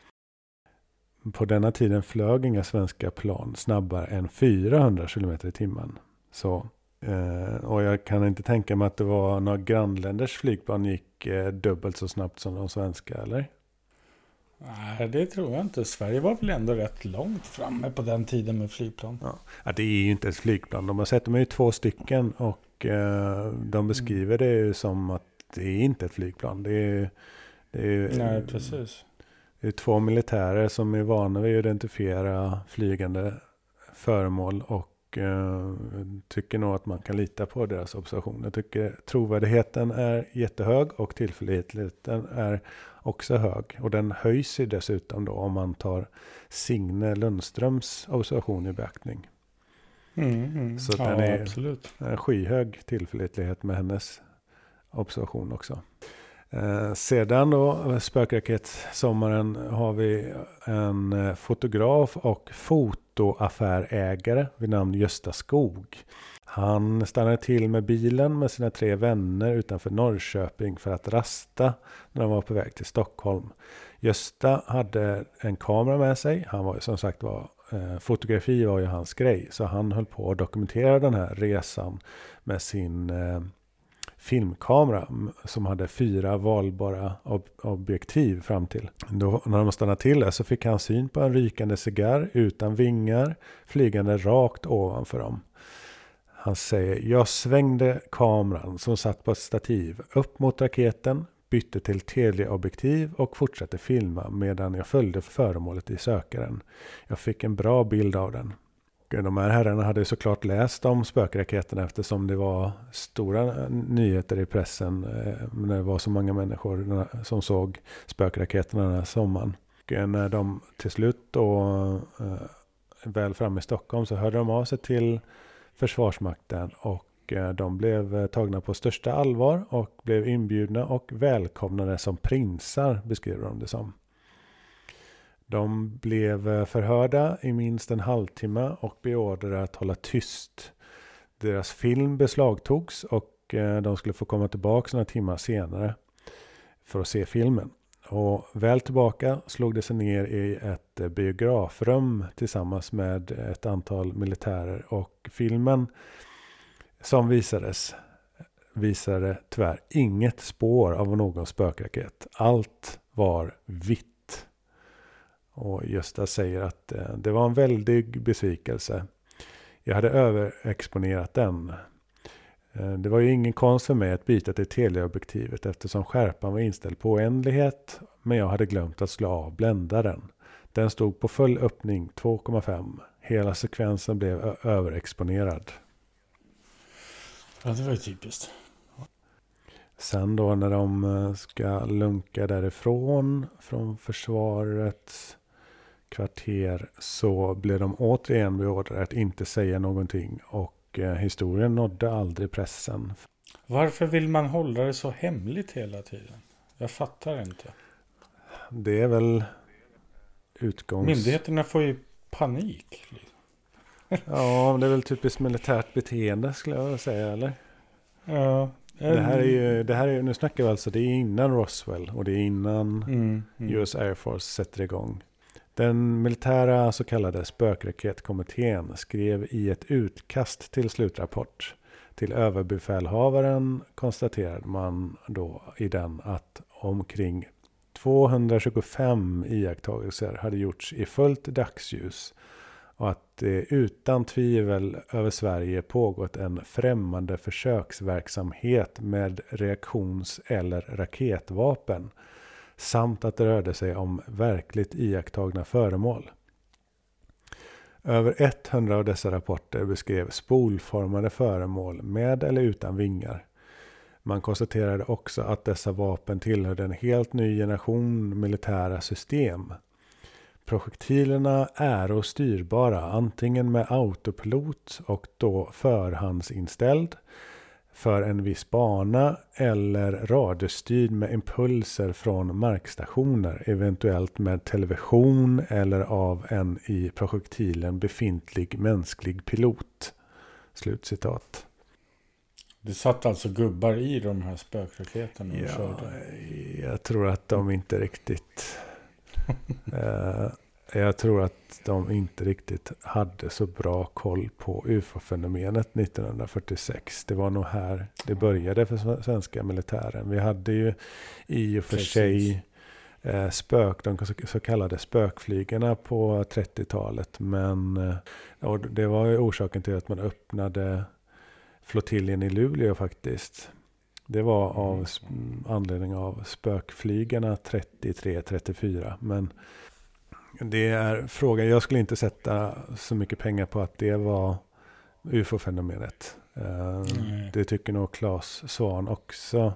På denna tiden flög inga svenska plan snabbare än 400 kilometer i timmen. Så, eh, och jag kan inte tänka mig att det var några grannländers flygplan gick eh, dubbelt så snabbt som de svenska, eller? Nej, det tror jag inte. Sverige var väl ändå rätt långt framme på den tiden med flygplan. Ja, ja det är ju inte ett flygplan. De har sett dem ju två stycken och eh, de beskriver det ju som att det är inte ett flygplan. Det är, det är, Nej, precis. Det är två militärer som är vana vid att identifiera flygande föremål och eh, tycker nog att man kan lita på deras observationer. Jag tycker trovärdigheten är jättehög och tillförlitligheten är också hög. Och den höjs ju dessutom då om man tar Signe Lundströms observation i beaktning. Mm, mm. Så ja, den är- absolut. en skyhög tillförlitlighet med hennes observation också. Eh, sedan då, spökraketsommaren, har vi en eh, fotograf och fotoaffärägare vid namn Gösta Skog. Han stannade till med bilen med sina tre vänner utanför Norrköping för att rasta när de var på väg till Stockholm. Gösta hade en kamera med sig. Han var som sagt var, eh, fotografi var ju hans grej. Så han höll på att dokumentera den här resan med sin eh, filmkamera som hade fyra valbara ob- objektiv fram till. Då, när de stannade till där så fick han syn på en rykande cigarr utan vingar flygande rakt ovanför dem. Han säger, jag svängde kameran som satt på ett stativ upp mot raketen, bytte till teleobjektiv och fortsatte filma medan jag följde föremålet i sökaren. Jag fick en bra bild av den. De här herrarna hade såklart läst om spökraketerna eftersom det var stora nyheter i pressen eh, när det var så många människor som såg spökraketerna den här sommaren. Och eh, när de till slut då eh, väl framme i Stockholm så hörde de av sig till Försvarsmakten och eh, de blev eh, tagna på största allvar och blev inbjudna och välkomnade som prinsar beskriver de det som. De blev eh, förhörda i minst en halvtimme och beordrade att hålla tyst. Deras film beslagtogs och eh, de skulle få komma tillbaka några timmar senare för att se filmen. Och väl tillbaka slog de sig ner i ett eh, biografrum tillsammans med ett antal militärer och filmen som visades visade tyvärr inget spår av någon spökraket. Allt var vitt. Och Gösta säger att eh, det var en väldig besvikelse. Jag hade överexponerat den. Eh, Det var ju ingen konst för mig att byta till teleobjektivet eftersom skärpan var inställd på oändlighet. Men jag hade glömt att slå av bländaren. Den stod på full öppning 2,5. Hela sekvensen blev överexponerad. Ja, det var ju typiskt. Sen då när de eh, ska lunka därifrån från försvarets kvarter så blev de återigen beordrade att inte säga någonting och eh, historien nådde aldrig pressen. Varför vill man hålla det så hemligt hela tiden? Jag fattar inte. Det är väl utgångs... Myndigheterna får ju panik. Ja, det är väl typiskt militärt beteende skulle jag säga eller? Ja. Det här är ju, det här är, nu snackar vi alltså, det är innan Roswell och det är innan Mm, mm. US Air Force sätter igång. Den militära så kallade spökraketkommittén skrev i ett utkast till slutrapport till överbefälhavaren konstaterade man då i den att omkring 225 iakttagelser hade gjorts i fullt dagsljus och att det utan tvivel över Sverige pågått en främmande försöksverksamhet med reaktions eller raketvapen samt att det rörde sig om verkligt iakttagna föremål. Över 100 av dessa rapporter beskrev spolformade föremål med eller utan vingar. Man konstaterade också att dessa vapen tillhörde en helt ny generation militära system. Projektilerna är styrbara antingen med autopilot och då förhandsinställd för en viss bana eller radiostyrd med impulser från markstationer, eventuellt med television eller av en i projektilen befintlig mänsklig pilot. Slutcitat. Det satt alltså gubbar i de här spökraketerna och Ja, körde. jag tror att de inte riktigt... eh, jag tror att de inte riktigt hade så bra koll på ufo-fenomenet 1946. Det var nog här det började för svenska militären. Vi hade ju i och för Precis. sig eh, spök, de så kallade spökflygarna på 30-talet. Men eh, och det var ju orsaken till att man öppnade flottiljen i Luleå faktiskt. Det var av s- anledning av spökflygarna 33-34. Men det är frågan. Jag skulle inte sätta så mycket pengar på att det var ufo-fenomenet. Eh, Nej. Det tycker nog Claes Svan också.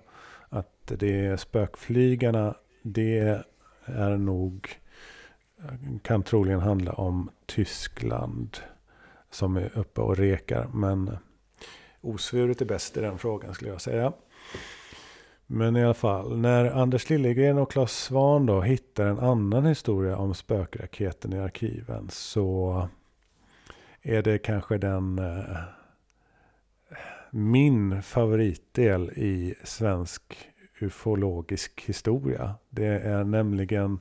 Att det är spökflygarna. Det är nog kan troligen handla om Tyskland. som är uppe och rekar. Men osvuret är bäst i den frågan skulle jag säga. Men i alla fall, när Anders Liljegren och Claes Svan då hittar en annan historia om spökraketen i arkiven så är det kanske den eh, min favoritdel i svensk ufologisk historia. Det är nämligen,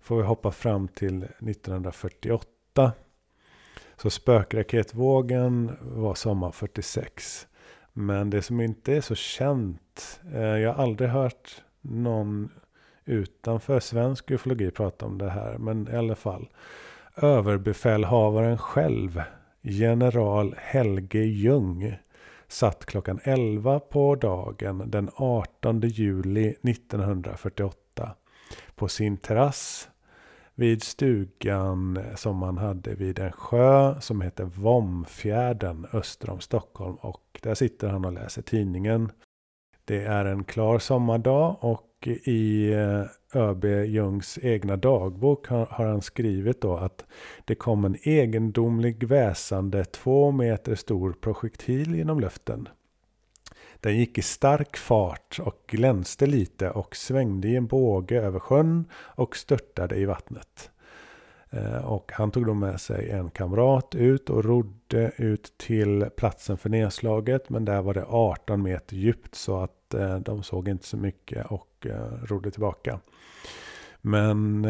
får vi hoppa fram till 1948. Så spökraketvågen var sommar 46. Men det som inte är så känt, eh, jag har aldrig hört någon utanför svensk ufologi prata om det här, men i alla fall. Överbefälhavaren själv, general Helge Ljung, satt klockan 11 på dagen den 18 juli 1948 på sin terrass vid stugan som man hade vid en sjö som heter Vomfjärden öster om Stockholm. Och där sitter han och läser tidningen. Det är en klar sommardag och i eh, ÖB Ljungs egna dagbok har, har, han skrivit då att det kom en egendomlig väsande två meter stor projektil genom luften. Den gick i stark fart och glänste lite och svängde i en båge över sjön och störtade i vattnet. Eh, och han tog då med sig en kamrat ut och rodde ut till platsen för nedslaget. Men där var det 18 meter djupt så att eh, de såg inte så mycket och eh, rodde tillbaka. Men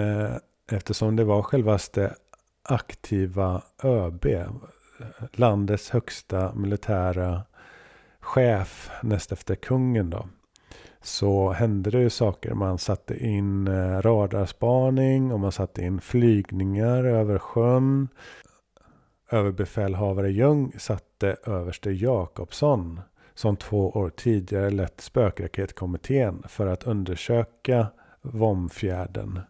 eftersom det var självaste aktiva ÖB, landets högsta militära chef näst efter kungen då. Så hände det ju saker. Man satte in eh, radarspaning och man satte in flygningar över sjön. Överbefälhavare Ljung satte överste Jakobsson som två år tidigare lett spökraketkommittén för att undersöka Vomfjärden.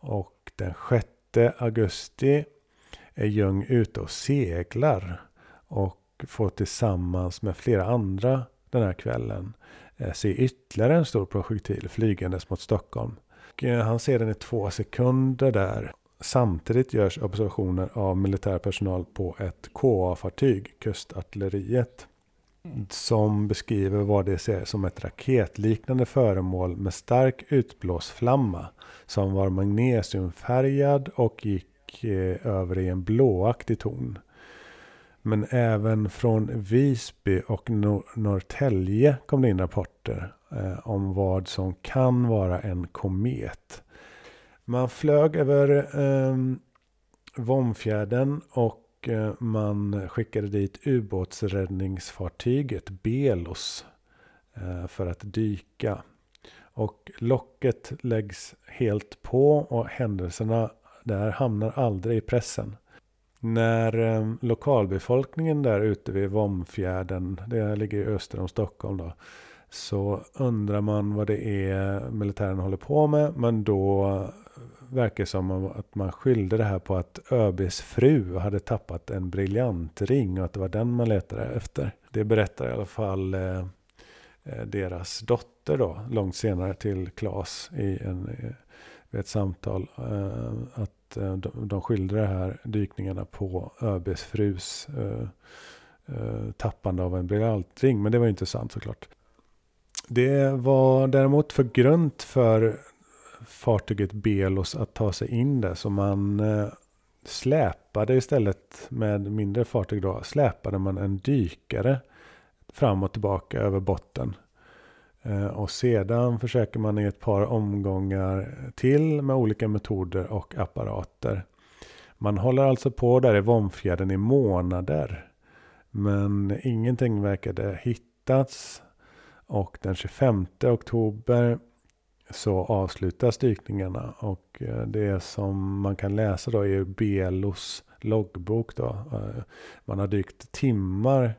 Och den 6 augusti är Ljung ute och seglar. Och får tillsammans med flera andra den här kvällen eh, se ytterligare en stor projektil flygandes mot Stockholm. Och eh, han ser den i två sekunder där. Samtidigt görs observationer av militär personal på ett KA-fartyg, kustartilleriet. Som beskriver vad det ser som ett raketliknande föremål med stark utblåsflamma. Som var magnesiumfärgad och gick eh, över i en blåaktig ton. Men även från Visby och Nor Norrtälje kom det in rapporter eh, om vad som kan vara en komet. Man flög över eh, Vomfjärden och eh, man skickade dit ubåtsräddningsfartyget Belos eh, för att dyka. Och locket läggs helt på och händelserna där hamnar aldrig i pressen. När eh, lokalbefolkningen där ute vid Vomfjärden, det ligger öster om Stockholm då, så undrar man vad det är militären håller på med. Men då verkar det som att man skyllde det här på att ÖBs fru hade tappat en briljantring och att det var den man letade efter. Det berättar i alla fall eh, eh deras dotter då, långt senare till Klas i en, eh, vid ett samtal. Eh, att Eh, de de, de skildrar här dykningarna på ÖBs frus eh, eh, tappande av en briljantring. Men det var ju inte sant såklart. Det var däremot för grunt för fartyget Belos att ta sig in där. Så man släpade istället med mindre fartyg då. Släpade man en dykare fram och tillbaka över botten. Eh, och sedan försöker man i ett par omgångar till med olika metoder och apparater. Man håller alltså på där i Vomfjärden i månader. Men ingenting verkade hittats. Och den 25 oktober så avslutas dykningarna. Och eh, det som man kan läsa då är Belos loggbok. Då. Eh, man har dykt timmar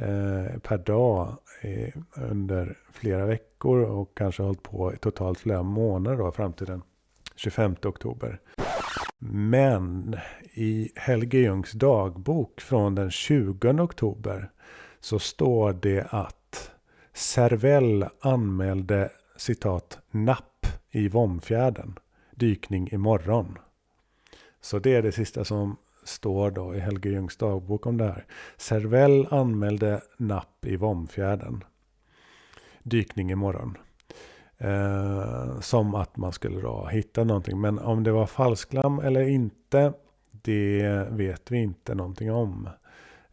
Eh, per dag eh, under flera veckor och kanske hållit på i totalt flera månader då, fram till den 25 oktober. Men i Helge Ljungs dagbok från den 20 oktober så står det att Servell anmälde citat napp i Vomfjärden. Dykning imorgon. Så det är det sista som står då i Helge Ljungs dagbok om det här. Servell anmälde napp i Vomfjärden. Dykning imorgon. Eh, som att man skulle då hitta någonting. Men om det var falsklam eller inte, det vet vi inte någonting om.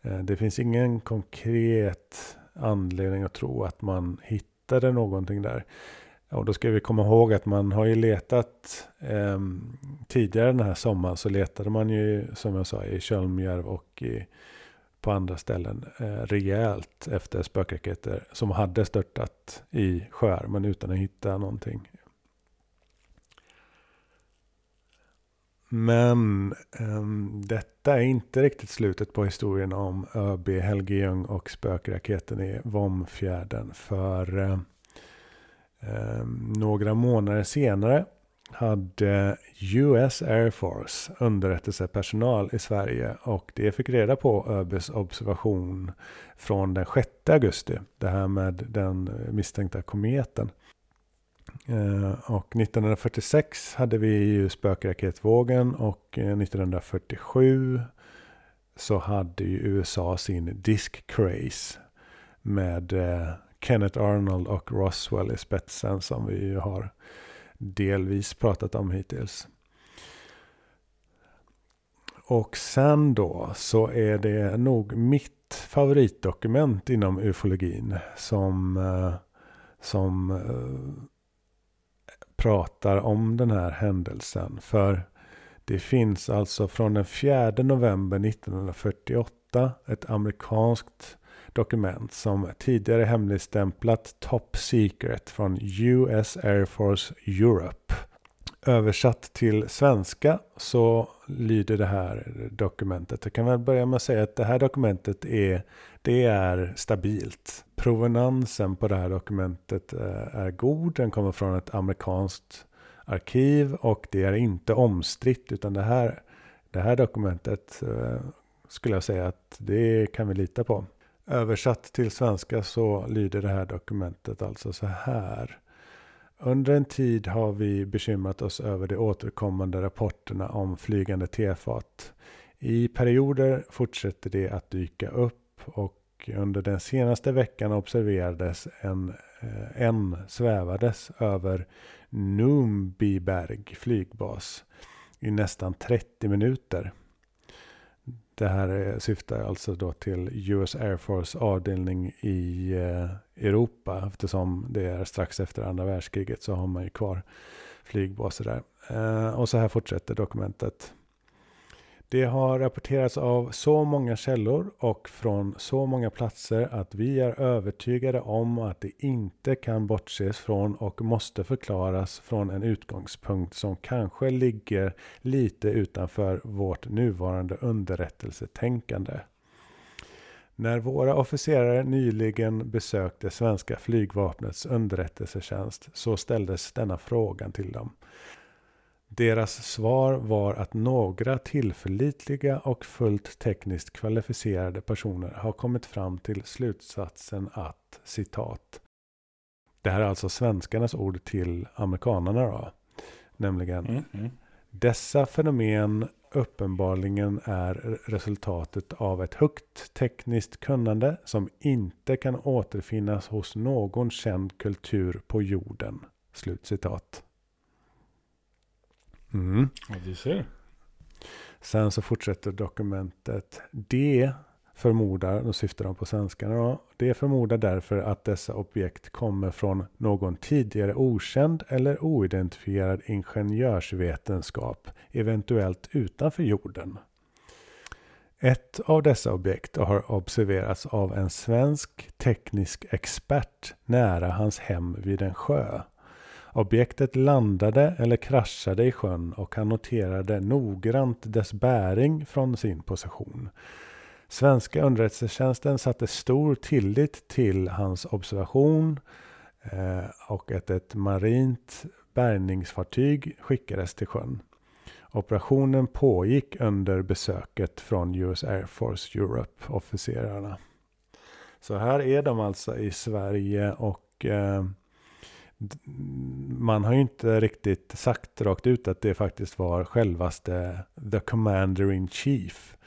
Eh, det finns ingen konkret anledning att tro att man hittade någonting där. Och då ska vi komma ihåg att man har ju letat eh, tidigare den här sommaren så letade man ju som jag sa i Kölmjärv och i, på andra ställen eh, rejält efter spökraketer som hade störtat i sjöar men utan att hitta någonting. Men eh, detta är inte riktigt slutet på historien om ÖB Helge Ljung och spökraketen i Vomfjärden. För Ehm, några månader senare hade US Air Force underrättelsepersonal i Sverige och det fick reda på ÖBs observation från den 6 augusti. Det här med den misstänkta kometen. Ehm, och 1946 hade vi ju spökraketvågen och eh, 1947 så hade ju USA sin disk craze med eh, Kenneth Arnold och Roswell i spetsen som vi ju har delvis pratat om hittills. Och sen då så är det nog mitt favoritdokument inom ufologin som, eh, som eh, pratar om den här händelsen. För det finns alltså från den 4 november 1948 ett amerikanskt dokument som tidigare hemligstämplat Top Secret från US Air Force Europe. Översatt till svenska så lyder det här dokumentet. Jag kan väl börja med att säga att det här dokumentet är, det är stabilt. Provenansen på det här dokumentet eh, är god. Den kommer från ett amerikanskt arkiv och det är inte omstritt utan det här, det här dokumentet eh, skulle jag säga att det kan vi lita på. Översatt till svenska så lyder det här dokumentet alltså så här. Under en tid har vi bekymrat oss över de återkommande rapporterna om flygande tefat. I perioder fortsätter det att dyka upp och under den senaste veckan observerades en, eh, en svävades över Numbiberg flygbas i nästan 30 minuter. Det här eh, syftar alltså då till US Air Force avdelning i eh, Europa. Eftersom det är strax efter andra världskriget så har man ju kvar flygbaser där. Eh, och så här fortsätter dokumentet. Det har rapporterats av så många källor och från så många platser att vi är övertygade om att det inte kan bortses från och måste förklaras från en utgångspunkt som kanske ligger lite utanför vårt nuvarande underrättelsetänkande. När våra officerare nyligen besökte svenska flygvapnets underrättelsetjänst så ställdes denna frågan till dem. Deras svar var att några tillförlitliga och fullt tekniskt kvalificerade personer har kommit fram till slutsatsen att citat. Det här är alltså svenskarnas ord till amerikanerna då. Nämligen mm, mm. Dessa fenomen uppenbarligen är resultatet av ett högt tekniskt kunnande som inte kan återfinnas hos någon känd kultur på jorden. Slutcitat. Mm. Ja, du ser. Sen så fortsätter dokumentet. Det förmodar, då syftar de på svenskarna då. Det förmodar därför att dessa objekt kommer från någon tidigare okänd eller oidentifierad ingenjörsvetenskap, eventuellt utanför jorden. Ett av dessa objekt har observerats av en svensk teknisk expert nära hans hem vid en sjö. Objektet landade eller kraschade i sjön och han noterade noggrant dess bäring från sin position. Svenska underrättelsetjänsten satte stor tillit till hans observation eh, och att ett marint bärgningsfartyg skickades till sjön. Operationen pågick under besöket från US Air Force Europe-officerarna. Så här är de alltså i Sverige och eh, man har ju inte riktigt sagt rakt ut att det faktiskt var självaste The Commander in Chief,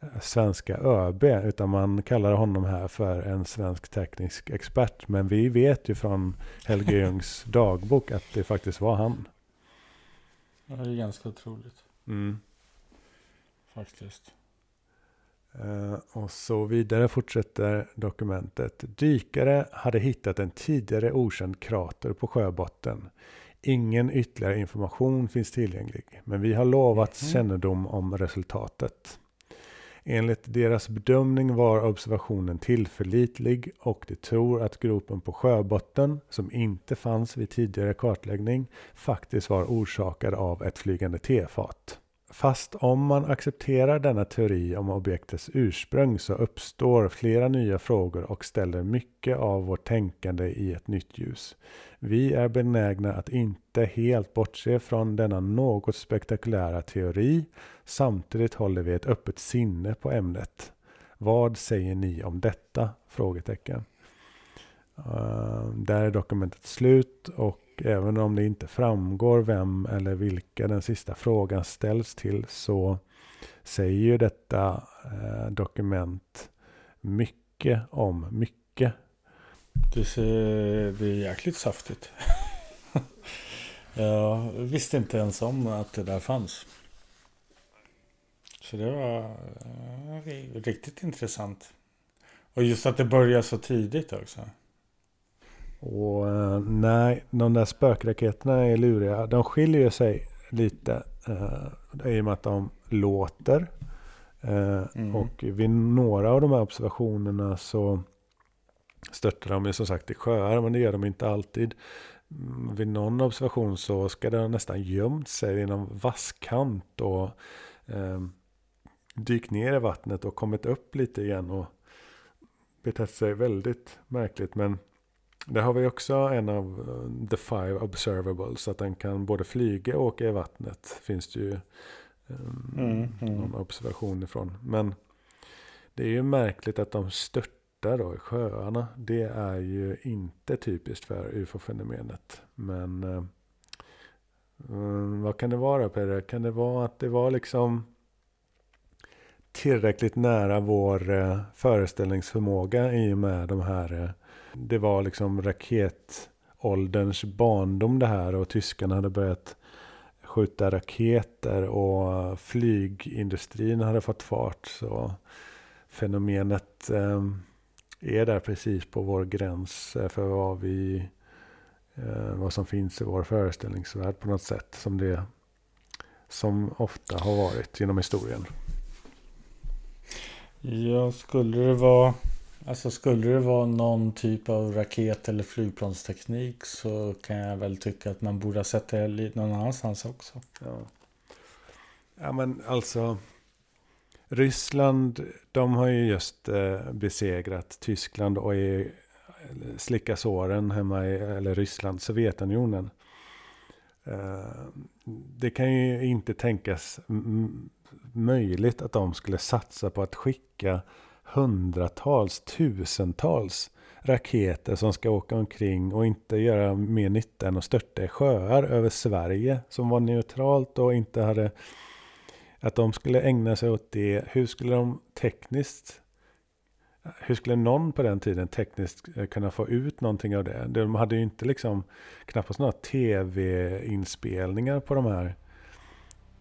eh, svenska ÖB, utan man kallar honom här för en svensk teknisk expert. Men vi vet ju från Helge Ljungs dagbok att det faktiskt var han. Ja, det är ganska otroligt. Mm. Faktiskt. Uh, och så vidare fortsätter dokumentet. Dykare hade hittat en tidigare okänd krater på sjöbotten. Ingen ytterligare information finns tillgänglig, men vi har lovats mm. kännedom om resultatet. Enligt deras bedömning var observationen tillförlitlig och de tror att gropen på sjöbotten, som inte fanns vid tidigare kartläggning, faktiskt var orsakad av ett flygande tefat. Fast om man accepterar denna teori om objektets ursprung så uppstår flera nya frågor och ställer mycket av vårt tänkande i ett nytt ljus. Vi är benägna att inte helt bortse från denna något spektakulära teori. Samtidigt håller vi ett öppet sinne på ämnet. Vad säger ni om detta? Frågetecken. Uh, där är dokumentet slut och även om det inte framgår vem eller vilka den sista frågan ställs till så säger ju detta eh, dokument mycket om mycket. Det, ser, det är jäkligt saftigt. Jag visste inte ens om att det där fanns. Så det var eh, riktigt intressant. Och just att det börjar så tidigt också. Och uh, nej, de där spökraketerna är luriga. De skiljer sig lite uh, i och med att de låter. Uh, mm. Och vid några av de här observationerna så störtar de ju som sagt i sjöar, men det gör de inte alltid. Mm, vid någon observation så ska det nästan gömt sig i någon vasskant och eh, dykt ner i vattnet och kommit upp lite igen och betett sig väldigt märkligt. Men där har vi också en av uh, the five observables. Att den kan både flyga och åka i vattnet. Finns det ju um, mm, mm. någon observation ifrån. Men det är ju märkligt att de störtar då i sjöarna. Det är ju inte typiskt för ufo-fenomenet. Men um, vad kan det vara Peder? Kan det vara att det var liksom tillräckligt nära vår eh, föreställningsförmåga i och med de här eh, det var liksom raketålderns barndom det här och tyskarna hade börjat skjuta raketer och flygindustrin hade fått fart. Så fenomenet eh, är där precis på vår gräns för vad vi eh, vad som finns i vår föreställningsvärld på något sätt. Som det som ofta har varit genom historien. Ja, skulle det vara Alltså skulle det vara någon typ av raket eller flygplansteknik så kan jag väl tycka att man borde ha sett det någon annanstans också. Ja, ja men alltså Ryssland, de har ju just eh, besegrat Tyskland och är, slicka såren hemma i eller Ryssland, Sovjetunionen. Eh, det kan ju inte tänkas möjligt att de skulle satsa på att skicka hundratals, tusentals raketer som ska åka omkring och inte göra mer nytta än att störta i sjöar över Sverige som var neutralt och inte hade att de skulle ägna sig åt det. Hur skulle de tekniskt hur skulle någon på den tiden tekniskt eh, kunna få ut någonting av det? De hade ju inte liksom knappast några tv-inspelningar på de här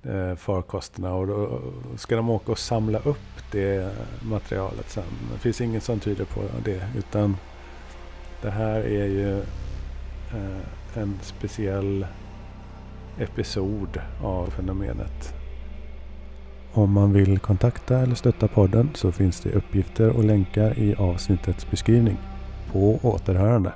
eh, farkosterna och då ska de åka och samla upp det materialet sen. Det finns inget som tyder på det utan det här är ju eh, en speciell episod av fenomenet. Om man vill kontakta eller stötta podden så finns det uppgifter och länkar i avsnittets beskrivning. På återhörande.